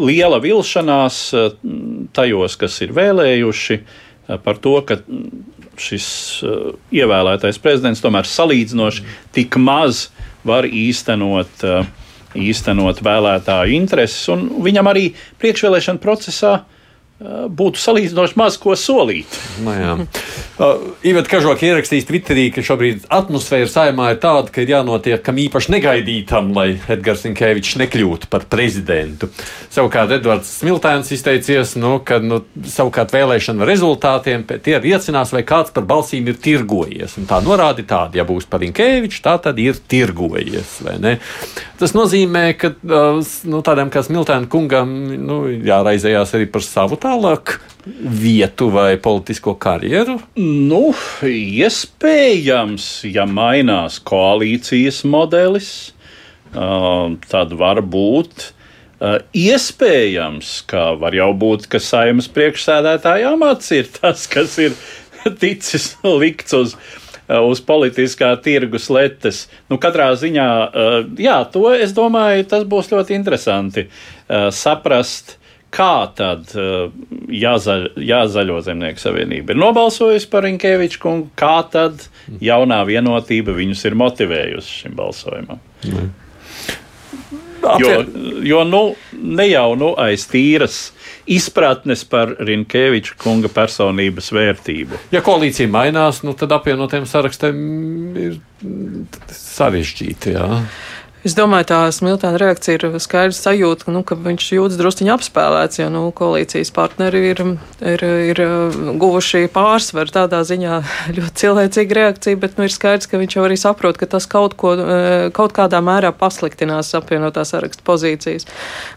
liela vilšanās eh, tajos, kas ir vēlējuši eh, par to, ka šis ievēlētais prezidents tomēr salīdzinoši tik maz var īstenot, īstenot vēlētāju intereses, un viņam arī priekšvēlēšana procesā būtu salīdzinoši maz ko solīt. No nu uh, Ivets Kažoka ierakstījis Twitterī, ka šobrīd atmosfēra saimā ir tāda, ka ir jānotiek kam īpaši negaidītam, lai Edgars Inkevičs nekļūtu par prezidentu. Savukārt Edvards Smiltēns izteicies, nu, ka nu, savukārt vēlēšana rezultātiem tie liecinās, vai kāds par balsīm ir tirgojies. Un tā norāda ir tāda, ja būs par Inkeviču, tā tad ir tirgojies. Tas nozīmē, ka uh, nu, tādam kā Smiltēna kungam nu, jāraizējās arī par savu tālāk vietu vai politisko karjeru? Nu, iespējams, ja mainās koalīcijas modelis, tad var būt. Iespējams, ka var jau būt, ka saimnes priekšsēdētāja amats ir tas, kas ir ticis likts uz, uz politiskā tirgus letes. Nu, katrā ziņā, jā, to es domāju, tas būs ļoti interesanti saprast kā tad uh, jāzaļ, jāzaļo zemnieku savienība ir nobalsojusi par Inkeviču kungu, kā tad jaunā vienotība viņus ir motivējusi šim balsojumam. Mm. Jo, jo nu, ne jau nu, aiz tīras izpratnes par Rinkeviča kunga personības vērtību. Ja koalīcija mainās, nu, tad apvienotiem sarakstiem ir sarežģīti. Jā. Es domāju, tā smiltēna reakcija ir skaidrs sajūta, nu, ka viņš jūtas drusciņi apspēlēts, jo nu, koalīcijas partneri ir, ir, ir uh, guvuši pārsvaru tādā ziņā ļoti cilvēcīga reakcija, bet nu, ir skaidrs, ka viņš jau arī saprot, ka tas kaut, ko, uh, kaut kādā mērā pasliktinās apvienotā saraksta pozīcijas.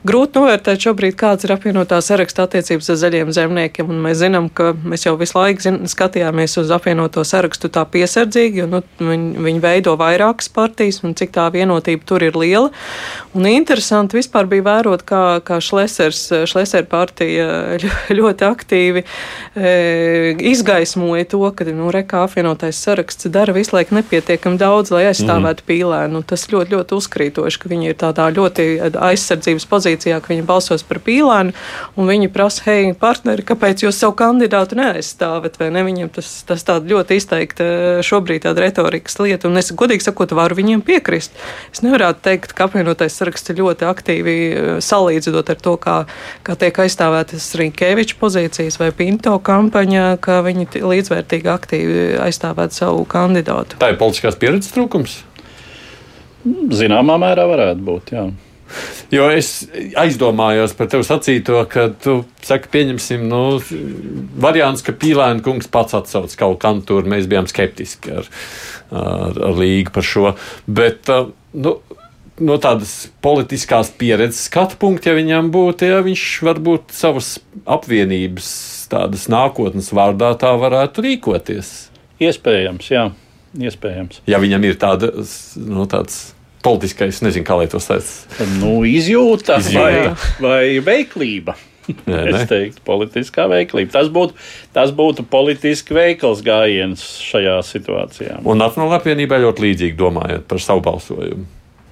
Grūti novērtēt šobrīd, kāds ir apvienotā saraksta attiecības ar zaļiem zemniekiem, un mēs zinām, ka mēs jau visu laiku zin, skatījāmies uz apvienoto sarakstu tā piesardzīgi, jo nu, viņi, viņi veido vairākas partijas, un cik tā vienotība tur tur ir liela. Un interesanti vispār bija vērot, kā, kā Šlesers, Šleser partija ļoti aktīvi e, izgaismoja to, ka, nu, reka apvienotais saraksts dara visu laiku nepietiekami daudz, lai aizstāvētu mm. pīlēnu. Tas ļoti, ļoti uzkrītoši, ka viņi ir tādā ļoti aizsardzības pozīcijā, ka viņi balsos par pīlēnu, un viņi prasa, hei, partneri, kāpēc jūs savu kandidātu neaizstāvat, ne? Viņiem tas, tas tāda ļoti izteikta šobrīd tāda retorikas lieta, un es godīgi sakot, varu viņiem piekrist. Es nevarētu teikt, ka apvienotais saraksts ir ļoti aktīvi eh, salīdzinot ar to, kā, kā tiek aizstāvētas Rinkēviča pozīcijas vai Pinto kampaņā, ka viņi līdzvērtīgi aktīvi aizstāvētu savu kandidātu. Tā ir politiskās pieredzes trūkums? Zināmā mērā varētu būt, jā. Jo es aizdomājos par tevi sacīto, ka tu saki, pieņemsim, nu, variants, ka Pīlēna kungs pats atsauc kaut kam tur. Mēs bijām skeptiski ar, ar, ar līgu par šo. Bet, nu, no tādas politiskās pieredzes skatu punkta, ja viņam būtu, ja viņš varbūt savas apvienības tādas nākotnes vārdā tā varētu rīkoties. Iespējams, jā, iespējams. Ja viņam ir tāda, nu, tāds politiskais, nezinu, kā lai to sauc. Nu, izjūta, izjūta. Vai, vai veiklība. Nē, es teiktu, politiskā veiklība. Tas būtu, tas būtu politiski veikls gājiens šajā situācijā. Un Nacionālajā apvienībā ļoti līdzīgi domājot par savu balsojumu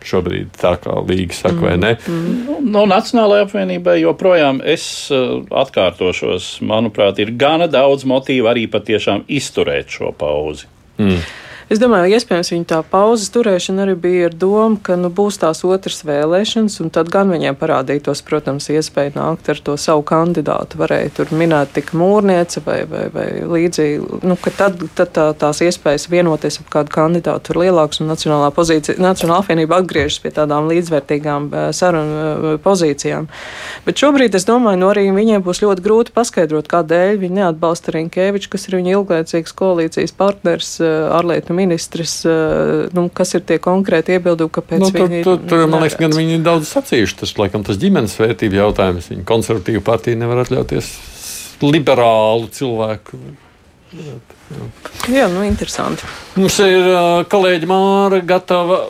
šobrīd, tā kā Līga saka, mm. vai ne? Mm. No, no Nacionālajai apvienībai joprojām es uh, atkārtošos, manuprāt, ir gana daudz motīvu arī patiešām izturēt šo pauzi. Mm. Es domāju, iespējams, viņa tā pauzes turēšana arī bija ar domu, ka nu, būs tās otras vēlēšanas, un tad gan viņiem parādītos, protams, iespēja nākt ar to savu kandidātu. Varēja tur minēt tik mūrniece vai, vai, vai līdzīgi, nu, ka tad, tad tā, tās iespējas vienoties ap kādu kandidātu ir lielākas, un Nacionālā, pozīcija, Nacionālā apvienība atgriežas pie tādām līdzvērtīgām eh, sarunu eh, pozīcijām. Bet šobrīd es domāju, nu, arī viņiem būs ļoti grūti paskaidrot, kādēļ viņi neatbalsta Rinkēviču, kas ir viņa ilglaicīgs koalīcijas partners eh, ārlietu ministrs, eh, nu, kas ir tie konkrēti iebildumi, kāpēc nu, viņi tur, tur, tur, man liekas, gan viņi ir daudz sacījuši. Tas, laikam, tas ģimenes vērtību jautājums. Viņa konservatīva partija nevar atļauties liberālu cilvēku. Jā, nu, interesanti. Mums ir uh, kolēģi Māra gatava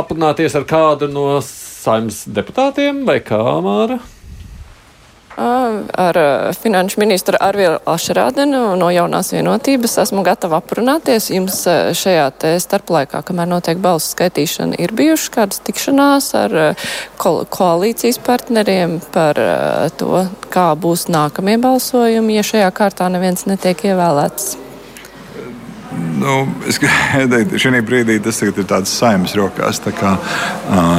aprunāties ar kādu no saimnes deputātiem vai kā Māra? Ar finanšu ministru Arvielu Ašrādenu no jaunās vienotības esmu gatava aprunāties. Jums šajā starplaikā, kamēr notiek balsu skaitīšana, ir bijušas kādas tikšanās ar ko koalīcijas partneriem par to, kā būs nākamie balsojumi, ja šajā kārtā neviens netiek ievēlēts. Nu, es gribēju teikt, šī brīdī tas ir tāds saimnes rokās. Kā,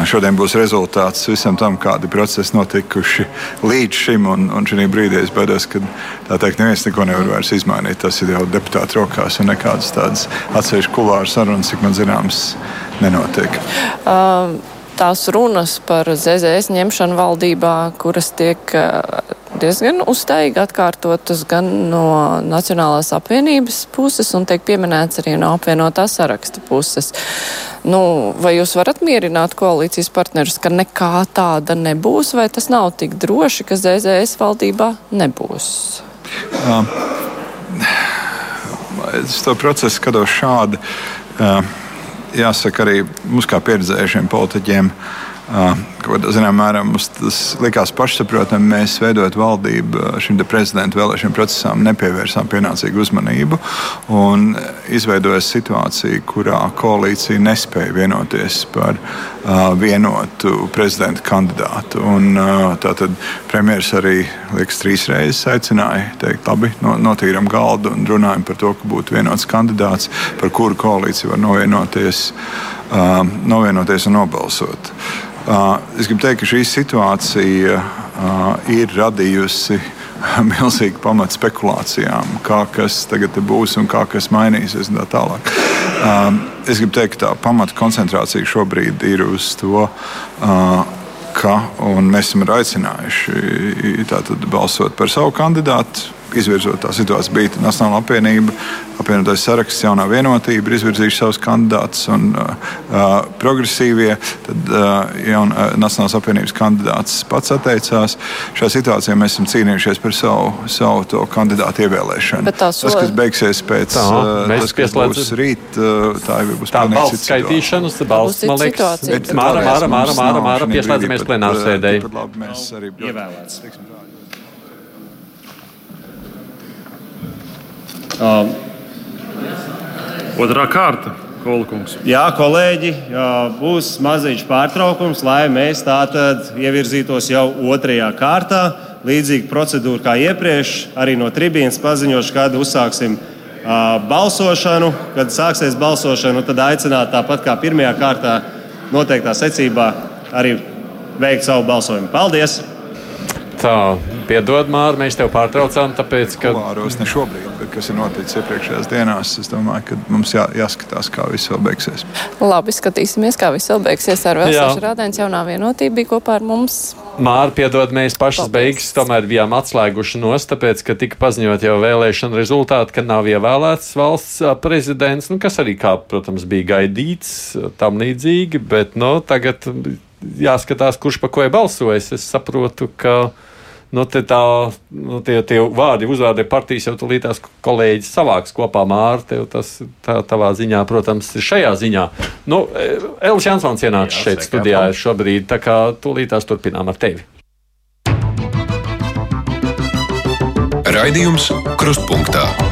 šodien būs rezultāts visam tam, kādi procesi notikuši līdz šim. Un, un šī brīdī es baidos, ka tā teikt, neviens neko nevar vairs izmainīt. Tas ir jau deputātu rokās un nekādas tādas atsevišķas kulāru sarunas, cik man zināms, nenotiek. Um tās runas par ZZS ņemšanu valdībā, kuras tiek diezgan uzteigi atkārtotas gan no Nacionālās apvienības puses un tiek pieminēts arī no apvienotā saraksta puses. Nu, vai jūs varat mierināt koalīcijas partnerus, ka nekā tāda nebūs, vai tas nav tik droši, ka ZZS valdībā nebūs? Um, es to procesu skatos šādi. Uh, jāsaka, arī mums kā pieredzējušiem politiķiem. Zināmā mērā mums tas likās pašsaprotami. Mēs veidojot valdību šim prezidenta vēlēšanu procesam, nepievērsām pienācīgu uzmanību un izveidojās situācija, kurā koalīcija nespēja vienoties par uh, vienotu prezidenta kandidātu. Un, uh, tātad premjerministrs arī liekas, trīs reizes aicināja, teikt, labi, no, notīram galdu un runājam par to, ka būtu vienots kandidāts, par kuru koalīcija var novienoties, novienoties un nobalsot. Uh, es gribu teikt, ka šī situācija uh, ir radījusi milzīgi pamatu spekulācijām, kā kas tagad būs un kā kas mainīsies tā tālāk. Um, es gribu teikt, ka tā pamata koncentrācija šobrīd ir uz to. Uh, ka, mēs esam aicinājuši balsot par savu kandidātu izvirzot tā situācija bija Nacionāla apvienība, apvienotais saraksts, jaunā vienotība ir izvirzījuši savus kandidātus un uh, progresīvie. Tad uh, jaun, uh, Nacionālās apvienības kandidāts pats atteicās. Šajā situācijā mēs esam cīnījušies par savu, savu to kandidātu ievēlēšanu. Tas, kas beigsies pēc tā, uh, tas, kas būs rīt, uh, tā jau būs tā balss skaitīšanas, balss, man liekas, Māra, Māra, Māra, Māra, Māra, pieslēdzamies plenārsēdēji. Mēs arī ievēlēts. Um, Otrā kārta. Kolkungs. Jā, kolēģi, būs maziņš pārtraukums, lai mēs tātad ievirzītos jau otrajā kārtā. Līdzīga procedūra kā iepriekš, arī no tribīnas paziņošu, kad uzsāksim balsošanu. Kad sāksies balsošana, tad aicināt tāpat kā pirmajā kārtā, noteiktā secībā arī veikt savu balsojumu. Paldies! Tā, piedod, Mārtiņ, mēs tev pārtraucām, tāpēc, ka. Kulāros ne šobrīd, bet kas ir noticis iepriekšējās dienās, es domāju, ka mums jā, jāskatās, kā viss vēl beigsies. Labi, skatīsimies, kā viss vēl beigsies. Ar Vēlēšanu rādēns jaunā vienotība bija kopā ar mums. Mārtiņ, piedod, mēs pašas Paldies. beigas tomēr bijām atslēguši nos, tāpēc, ka tika paziņot jau vēlēšana rezultāti, ka nav ievēlēts valsts prezidents, nu, kas arī, kā, protams, bija gaidīts tam līdzīgi, bet, nu, tagad jāskatās, kurš pa ko ir balsojis. Es saprotu, ka nu, tā, nu, tie, tie vārdi, uzvārdi partijas jau tūlīt tās kolēģis savāks kopā mārti. Tas tā, tavā ziņā, protams, ir šajā ziņā. Nu, Elvis Jansons ienāca šeit studijā šobrīd, tā kā tūlīt tās turpinām ar tevi. Raidījums Krustpunktā.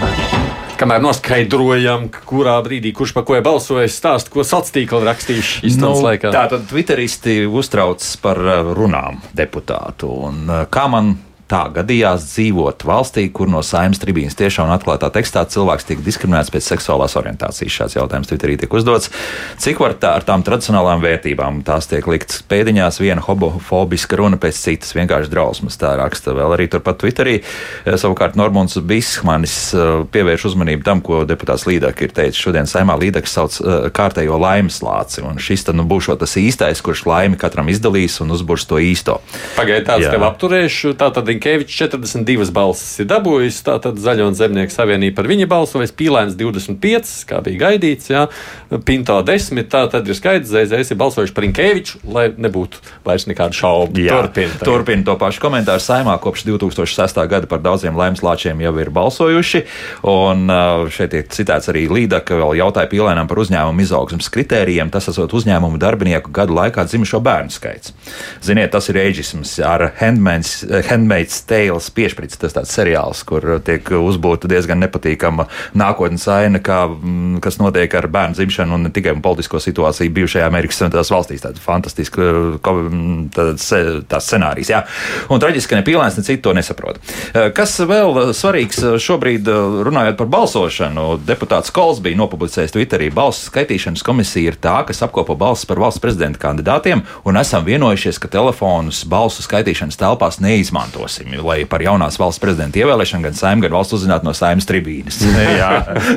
Kamēr noskaidrojam, kurā brīdī kurš par ko ir balsojis, stāst, ko sociālā tīkla rakstījuši izstādes nu, laikā. Tātad Twitteristi uztrauc par uh, runām deputātu. Un, uh, kā man tā gadījās dzīvot valstī, kur no saimnes tribīnas tiešām un atklātā tekstā cilvēks tiek diskriminēts pēc seksuālās orientācijas. Šāds jautājums Twitterī tiek uzdots. Cik var tā ar tām tradicionālām vērtībām tās tiek liktas pēdiņās, viena homofobiska runa pēc citas, vienkārši drausmas. Tā raksta vēl arī turpat Twitterī. Eh, savukārt Normons Bishmanis eh, pievērš uzmanību tam, ko deputāts Līdāk ir teicis. Šodien saimā Līdaks sauc eh, kārtējo laimes lāci, un šis tad nu būs tas īstais, kurš laimi katram izdalīs un uzbūrs to īsto. Pagaidiet, tāds tev apturēšu. Tā tad Rinkevičs 42 balsis ir dabūjis, tātad Zaļo un Zemnieku savienība par viņa balsojis, Pīlēns 25, kā bija gaidīts, jā, Pinto 10, tā tad ir skaidrs, ZZS ir balsojuši par Rinkeviču, lai nebūtu vairs nekādu šaubu. Turpin, turpin to pašu komentāru saimā kopš 2006. gada par daudziem laimes lāčiem jau ir balsojuši, un šeit tiek citēts arī Līdaka vēl jautāja Pīlēnam par uzņēmumu izaugsmas kritērijiem, tas esot uzņēmumu darbinieku gadu laikā dzimušo bērnu skaits. Ziniet, tas ir eģisms ar Handmaid's Handmaid's Tales piešķirts. Tas tāds seriāls, kur tiek uzbūvēta diezgan nepatīkama nākotnes aina, kā, mm, kas notiek ar bērnu dzimšanu un ne tikai politisko situāciju bijušajā Amerikas Savienotās valstīs. Tāds fantastisks mm, tāds scenārijs. Jā. Un traģiski, ka ne pīlēns, ne citi to nesaprot. Eh, kas vēl svarīgs eh, šobrīd eh, runājot par balsošanu? Deputāts Kols bija nopublicējis Twitterī. Balsu skaitīšanas komisija ir tā, kas apkopo balsis par valsts prezidenta kandidātiem, un esam vienojušies, ka telefonus balsu skaitīšanas telpās neizmantosim teiksim, lai par jaunās valsts prezidenta ievēlēšanu gan saimē, gan valsts uzzinātu no saimnes tribīnes. Jā,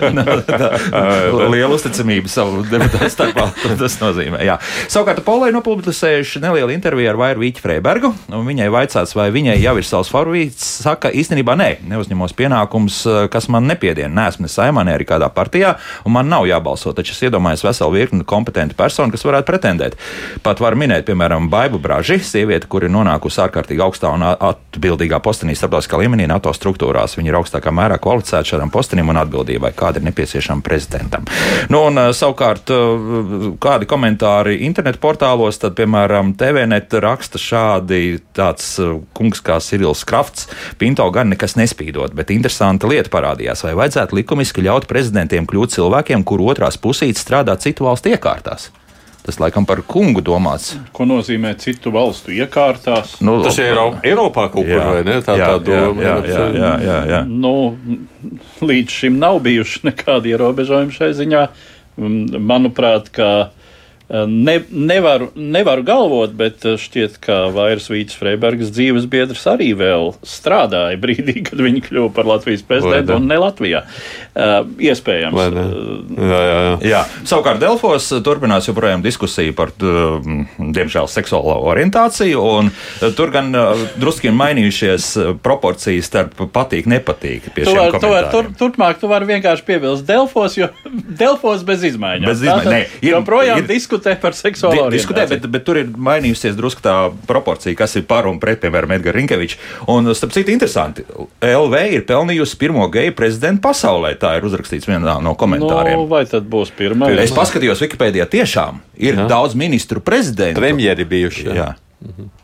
tā, liela uzticamība savu deputātu starpā. Tas nozīmē. Jā. Savukārt Polai nopublicējuši nelielu interviju ar Vairu Vīķu Freibergu. Viņai vaicāts, vai viņai jau ir savs favorīts. Saka, īstenībā nē, neuzņemos pienākums, kas man nepiediena. Nē, esmu ne saimā, ne arī kādā partijā, un man nav jābalso. Taču es iedomājos veselu virkni kompetentu personu, kas varētu pretendēt. Pat var minēt, piemēram, Baibu Braži, sieviete, kur ir nonākusi ārkārtīgi augstā un atbildīgā atbildīgā postenī starptautiskā līmenī NATO struktūrās. Viņi ir augstākā mērā kvalificēti šādam postenim un atbildībai, kāda ir nepieciešama prezidentam. Nu, un, eh, savukārt, eh, kādi komentāri internetu portālos, tad, piemēram, TVNet raksta šādi tāds eh, kungs kā Sirils Krafts. Pinto gan nekas nespīdot, bet interesanta lieta parādījās, vai vajadzētu likumiski ļaut prezidentiem kļūt cilvēkiem, kur otrās pusītes strādā citu valstu iekārtās. Tas laikam par kungu domāts. Ko nozīmē citu valstu iekārtās? Nu, tas ir Eiropā kaut kur, vai ne? Tā, jā, tā doma. Jā, jā, jā, jā, jā. Nu, līdz šim nav bijuši nekādi ierobežojumi šai ziņā. Manuprāt, ka Ne, nevaru, nevaru galvot, bet šķiet, ka Vairs Vīts Freibergas dzīves biedrs arī vēl strādāja brīdī, kad viņi kļuva par Latvijas prezidentu un ne Latvijā. Uh, iespējams. Ne? Jā, jā, jā. jā. Savukārt Delfos turpinās joprojām diskusija par, diemžēl, seksuālo orientāciju, un tur gan drusku ir mainījušies proporcijas starp patīk, nepatīk. Tu var, tu var, tur, turpmāk tu vari vienkārši piebilst Delfos, jo Delfos bez izmaiņām. Bez izmaiņām. Joprojām ir, diskutē diskutē par seksuālo Di diskutē, bet, bet tur ir mainījusies drusku tā proporcija, kas ir par un pret, piemēram, Edgars Rinkevičs. Un, starp citu, interesanti, LV ir pelnījusi pirmo geju prezidentu pasaulē. Tā ir uzrakstīts vienā no komentāriem. Nu, vai tad būs pirmā? Es paskatījos Wikipēdijā, tiešām ir jā. daudz ministru prezidentu. Premjeri bijuši. Jā. Jā. Mhm.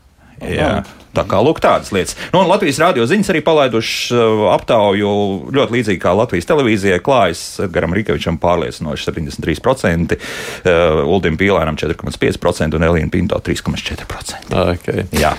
Jā. Tā kā lūk, tādas lietas. Nu, Latvijas rādio ziņas arī palaiduši uh, aptauju ļoti līdzīgi kā Latvijas televīzijai. Klājas Edgaram Rīkevičam pārliecinoši 73%, uh, Uldim Pīlēnam 4,5% un Elīna Pinto 3,4%. Okay. Jā.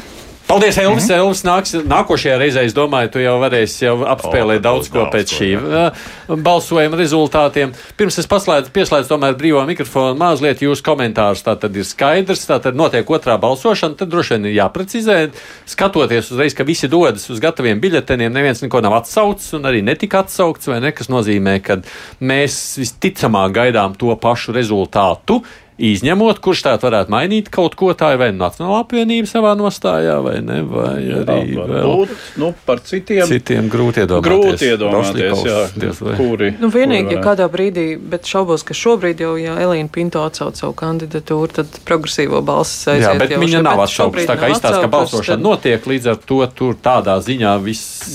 Paldies, Elvis. Mm -hmm. Elvis nāks, nākošajā reizē, es domāju, tu jau varēsi jau apspēlēt oh, daudz ko pēc šī uh, balsojuma rezultātiem. Pirms es paslēdzu, pieslēdzu tomēr brīvā mikrofonu mazliet jūsu komentārus. Tā tad ir skaidrs, tā tad notiek otrā balsošana, tad droši vien ir jāprecizē. Skatoties uzreiz, ka visi dodas uz gataviem biļeteniem, neviens neko nav atsaucis un arī netika atsaukts, vai ne, kas nozīmē, ka mēs visticamāk gaidām to pašu rezultātu Izņemot, kurš tā varētu mainīt kaut ko tādu, vai Nacionāla apvienība savā nostājā, vai ne, vai arī jā, vēl, nu, par citiem, citiem grūti iedomāties. Grūti iedomāties, jā, diez, kuri. Nu, vienīgi, kuri ja kādā brīdī, bet šaubos, ka šobrīd jau, ja Elīna Pinto atsauc savu kandidatūru, tad progresīvo balsis aiziet. Jā, bet jau, viņa nav atšaubas, tā kā izstāsta, ka balsošana tad... notiek, līdz ar to tur tādā ziņā viss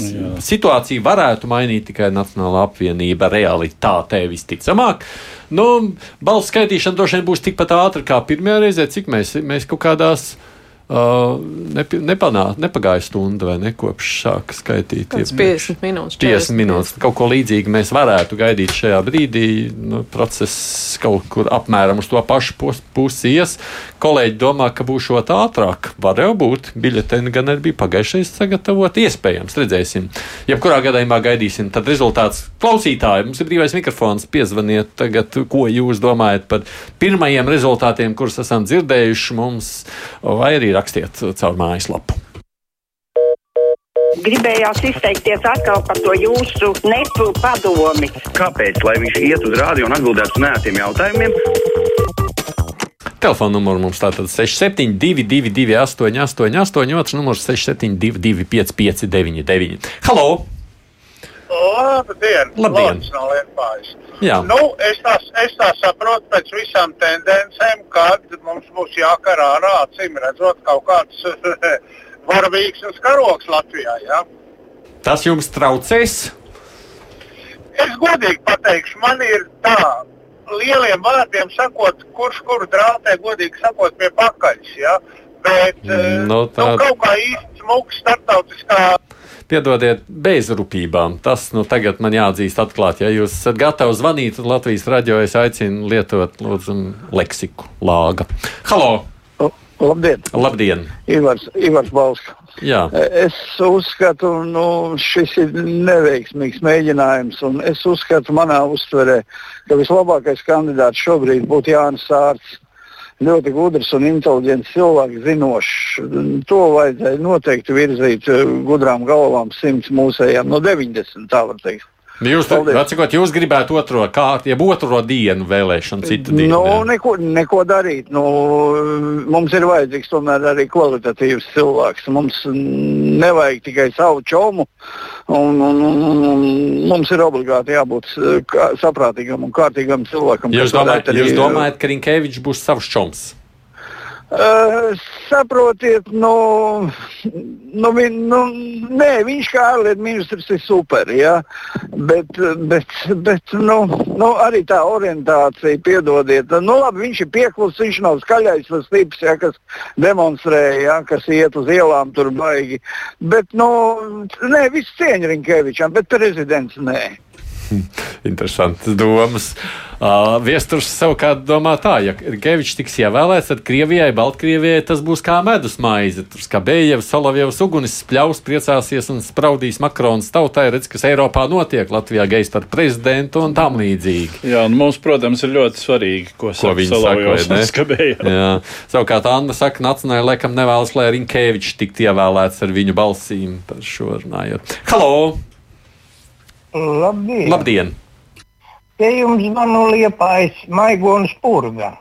situācija varētu mainīt tikai Nacionāla apvienība realitātē visticamāk. Nu, balsu skaitīšana droši vien būs tikpat ātra kā pirmajā reizē, cik mēs, mēs kaut kādās nepi, nepanā, nepagāja stunda vai ne kopš sāka skaitīt. Kāds 50 minūtes. 50 minūtes. Kaut ko līdzīgu mēs varētu gaidīt šajā brīdī. Nu, process kaut kur apmēram uz to pašu pusi ies. Kolēģi domā, ka būs šot ātrāk. Var jau būt. Biļeteni gan arī bija pagājušais sagatavot. Iespējams, redzēsim. Jebkurā gadījumā gaidīsim. Tad rezultāts klausītāji. Mums ir brīvais mikrofons. Piezvaniet tagad, ko jūs domājat par pirmajiem rezultātiem, kurus esam dzirdējuši mums. Vai arī rakstiet caur mājaslapu. Gribējās izteikties atkal par to jūsu nepu padomi. Kāpēc? Lai viņš iet uz rādio un atbildētu uz nētiem jautājumiem. Telefona numurs mums tātad 6722, 888, otrs numurs 672, 559, Halo! Labdien! Labdien. No. Nu, es, tā, es tā saprotu pēc visām tendencēm, kad mums būs jākarā ārā, acīm redzot, kaut kāds varavīgs un karoks Latvijā. Ja? Tas jums traucēs? Es godīgi pateikšu, man ir tā, lieliem vārdiem sakot, kurš kuru drātē, godīgi sakot, pie pakaļas. Ja? Bet no, nu, tā... nu, kaut kā īsti smuks starptautiskā piedodiet, bezrūpībām. Tas nu, tagad man jāatzīst atklāti. Ja jūs esat gatavi zvanīt Latvijas radio, es aicinu lietot lūdzu, leksiku lāga. Halo! Labdien! Labdien. Ivars, Ivars Balsts. Jā. Es uzskatu, ka nu, šis ir neveiksmīgs mēģinājums. Es uzskatu, manā uztverē, ka vislabākais kandidāts šobrīd būtu Jānis Sārts ļoti gudrs un inteliģents cilvēks, zinošs. To vajadzēja noteikti virzīt eh, gudrām galvām, simts mūsējām, no 90. tā var teikt. Jūs, atsakot, jūs gribētu otro kārtu, jeb otro dienu vēlēšanu, citu dienu? Nu, jā. neko, neko darīt. Nu, mums ir vajadzīgs tomēr arī kvalitatīvs cilvēks. Mums nevajag tikai savu čomu. Un, un, un, un, mums ir obligāti jābūt kā, saprātīgam un kārtīgam cilvēkam. Jūs domājat, arī, jūs domājat ka Rinkēvičs būs savs čoms? Uh, saprotiet, nu, nu, nu, nē, viņš kā ārlietu ministrs ir super, ja? bet, bet, bet nu, nu, arī tā orientācija, piedodiet, nu, labi, viņš ir pieklusis, viņš nav skaļais tas tips, ja, kas demonstrē, ja, kas iet uz ielām tur baigi. Bet, nu, nē, viss cieņa Rinkēvičam, bet prezidents nē. Interesantas domas. Uh, Viesturs savukārt domā tā, ja Kevičs tiks ievēlēts, tad Krievijai, Baltkrievijai tas būs kā medus maize. Tur kā Bējevs, Solovjevs ugunis spļaus, priecāsies un spraudīs Makrons tautai, redz, kas Eiropā notiek, Latvijā geist par prezidentu un tam līdzīgi. Jā, un mums, protams, ir ļoti svarīgi, ko, Ko viņi saka? Jā. Savukārt Anna saka, nacionālajai laikam nevēlas, lai Rinkevičs tiktu ievēlēts ar viņu balsīm par šo runājot. Halo! Labdien! Labdien! Te jums zvanu liepājas Maigons Purga.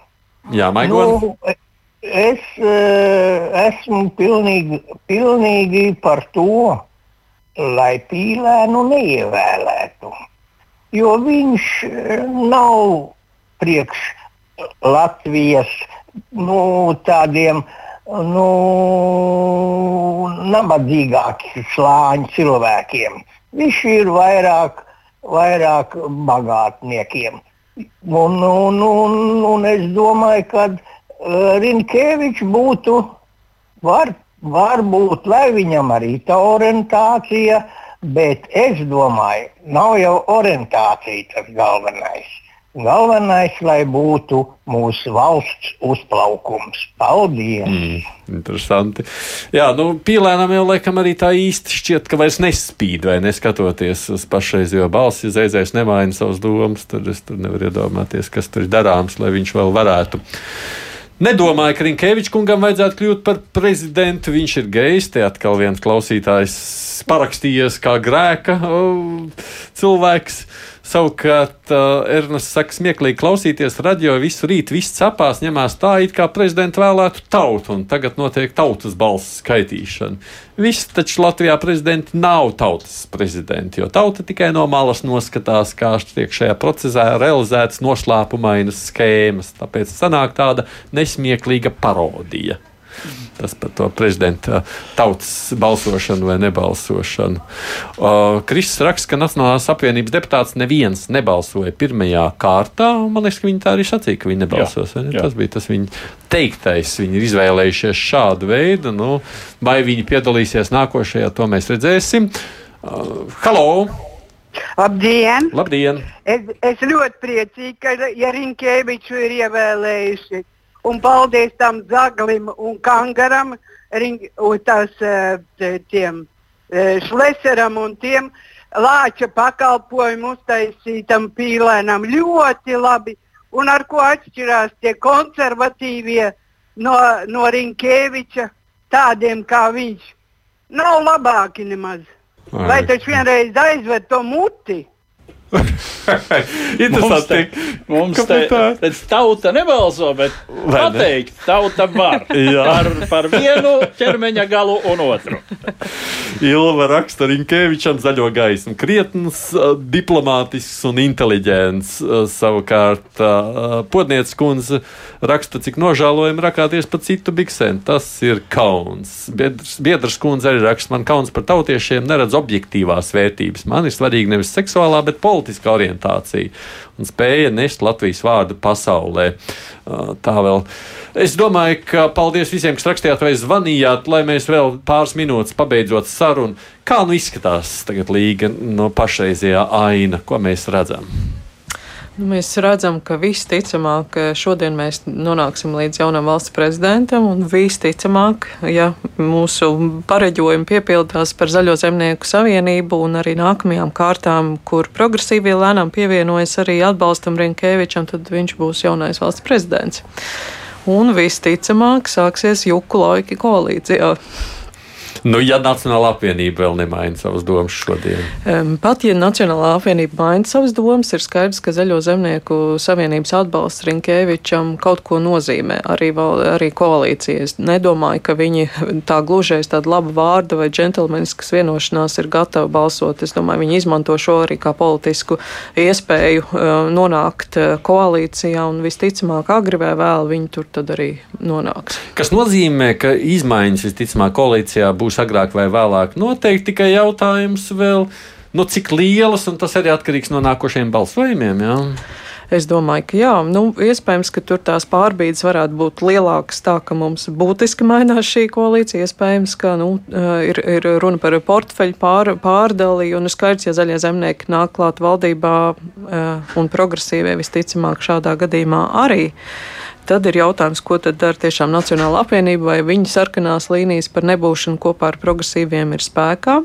Jā, Maigons. Nu, es uh, esmu pilnīgi, pilnīgi par to, lai pīlēnu neievēlētu. Jo viņš eh, nav priekš Latvijas nu, tādiem nu, nabadzīgākiem slāņu cilvēkiem. Viņš ir vairāk, vairāk bagātniekiem. Un, un, un, un es domāju, ka uh, Rinkevičs būtu, var, varbūt, lai viņam arī tā orientācija, bet es domāju, nav jau orientācija tas galvenais. Galvenais, lai būtu mūsu valsts uzplaukums. Paldies! Mm, interesanti. Jā, nu, pīlēnam jau laikam arī tā īsti šķiet, ka vairs nespīd, vai neskatoties uz pašreizējo balsi. Ja zēdzējs nemaina savas domas, tad es tur nevaru iedomāties, kas tur ir darāms, lai viņš vēl varētu. Nedomāju, ka Rinkevičs kungam vajadzētu kļūt par prezidentu. Viņš ir gejs. Te atkal viens klausītājs parakstījies kā grēka cilvēks. Savukārt, uh, Ernests saka, smieklīgi klausīties radio visu rītu, viss cepās, ņemās tā, it kā prezidents vēlētu tautu, un tagad notiek tautas balss skaitīšana. Viss taču Latvijā prezidenti nav tautas prezidenti, jo tauta tikai no malas noskatās, kā tiek šajā procesā realizētas noslēpumainas schēmas. Tāpēc sanāk tāda nesmieklīga parodija. Tas par to prezidenta tautas balsošanu vai nebalsošanu. Uh, Kristis raksta, ka Nacionālās apvienības deputāts neviens nebalsoja pirmajā kārtā. Man liekas, ka viņi tā arī sacīja, ka viņi nebalsos. Jā, ne? jā. Tas bija tas viņa teiktais. Viņi ir izvēlējušies šādu veidu. Nu, vai viņi piedalīsies nākošajā, to mēs redzēsim. Uh, halo! Labdien! Labdien. Es, es ļoti priecīgi, ka ja Rinkēviču ir ievēlējuši un paldies tam Zaglim un Kangaram, ring, un tās, tiem Šleseram un tiem lāča pakalpojumu uztaisītam pīlēnam ļoti labi. Un ar ko atšķirās tie konservatīvie no, no Rinkēviča, tādiem kā viņš. Nav labāki nemaz. Vai taču vienreiz aizved to muti? Interesanti. Mums te, te tauta nebalso, bet pateikt, tauta var. par, par vienu ķermeņa galu un otru. Ilva raksta Rinkevičam zaļo gaismu. Krietns, diplomātisks un inteliģents. Savukārt Podnieces kundze raksta, cik nožēlojami rakāties pa citu biksēm. Tas ir kauns. Biedrs, biedrs kundze arī raksta, man kauns par tautiešiem neredz objektīvās vērtības. Man ir svarīgi nevis seksuālā, bet politiskā politiska orientācija un spēja nest Latvijas vārdu pasaulē. Tā vēl. Es domāju, ka paldies visiem, kas rakstījāt vai zvanījāt, lai mēs vēl pāris minūtes pabeidzot sarunu. Kā nu izskatās tagad līga no pašreizējā aina, ko mēs redzam? Nu, mēs redzam, ka visticamāk šodien mēs nonāksim līdz jaunam valsts prezidentam, un visticamāk, ja mūsu pareģojumi piepildās par Zaļo zemnieku savienību un arī nākamajām kārtām, kur progresīvie lēnām pievienojas arī atbalstam Rinkēvičam, tad viņš būs jaunais valsts prezidents. Un visticamāk sāksies juku laiki koalīcijā. Nu, ja Nacionālā apvienība vēl nemaina savas domas šodien. Pat ja Nacionālā apvienība maina savas domas, ir skaidrs, ka Zaļo zemnieku savienības atbalsts Rinkēvičam kaut ko nozīmē arī, val, arī koalīcijas. Nedomāju, ka viņi tā gluži aiz tādu labu vārdu vai džentlmeniskas vienošanās ir gatavi balsot. Es domāju, viņi izmanto šo arī kā politisku iespēju nonākt koalīcijā un visticamāk agri vai vēl viņi tur tad arī nonāks. Kas nozīmē, ka izmaiņas visticamāk koalīcijā būs būs agrāk vai vēlāk. Noteikti tikai jautājums vēl, nu, cik lielas, un tas arī atkarīgs no nākošajiem balsojumiem. Jā. Es domāju, ka jā, nu, iespējams, ka tur tās pārbīdes varētu būt lielākas, tā ka mums būtiski mainās šī koalīcija. Iespējams, ka nu, ir, ir runa par portfeļu pār, pārdali, un skaidrs, ja zaļie zemnieki nāk klāt valdībā un progresīvie visticamāk šādā gadījumā arī. Tad ir jautājums, ko tad dara tiešām Nacionāla apvienība, vai viņa sarkanās līnijas par nebūšanu kopā ar progresīviem ir spēkā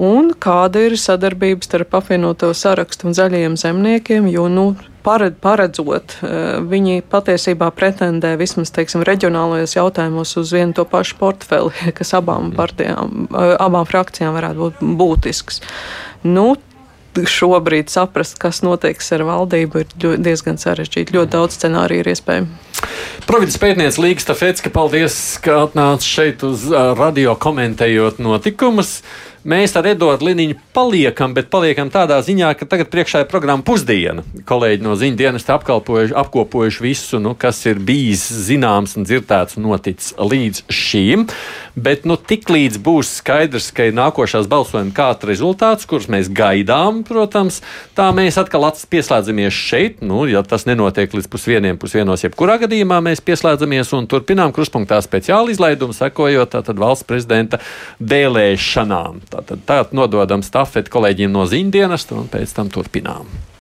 un kāda ir sadarbība starp apvienoto sarakstu un zaļajiem zemniekiem, jo, nu, paredzot, eh, viņi patiesībā pretendē vismaz, teiksim, reģionālajos jautājumos uz vienu to pašu portfeli, kas abām partijām, eh, abām frakcijām varētu būt būtisks. Nu, šobrīd saprast, kas notiks ar valdību, ir diezgan sarežģīti. Ļoti daudz scenāriju ir iespējams. Provinces pētniece Līga Stafetska, paldies, ka atnāca šeit uz radio komentējot notikumus. Mēs ar Eduardu Liniņu paliekam, bet paliekam tādā ziņā, ka tagad priekšā ir programma pusdiena. Kolēģi no ziņu dienesta apkopojuši visu, nu, kas ir bijis zināms un dzirdēts un noticis līdz šīm. Bet nu, tik līdz būs skaidrs, ka ir nākošās balsojuma kārta rezultāts, kurus mēs gaidām, protams, tā mēs atkal pieslēdzamies šeit. Nu, ja tas nenotiek līdz pusvieniem, pusvienos, jebkurā gadījumā mēs pieslēdzamies un turpinām kruspunktā speciālu izlaidumu, sekojot tātad valsts prezidenta vēlēšanām. Tātad tā nododam stafeti kolēģiem no ziņdienas un pēc tam turpinām.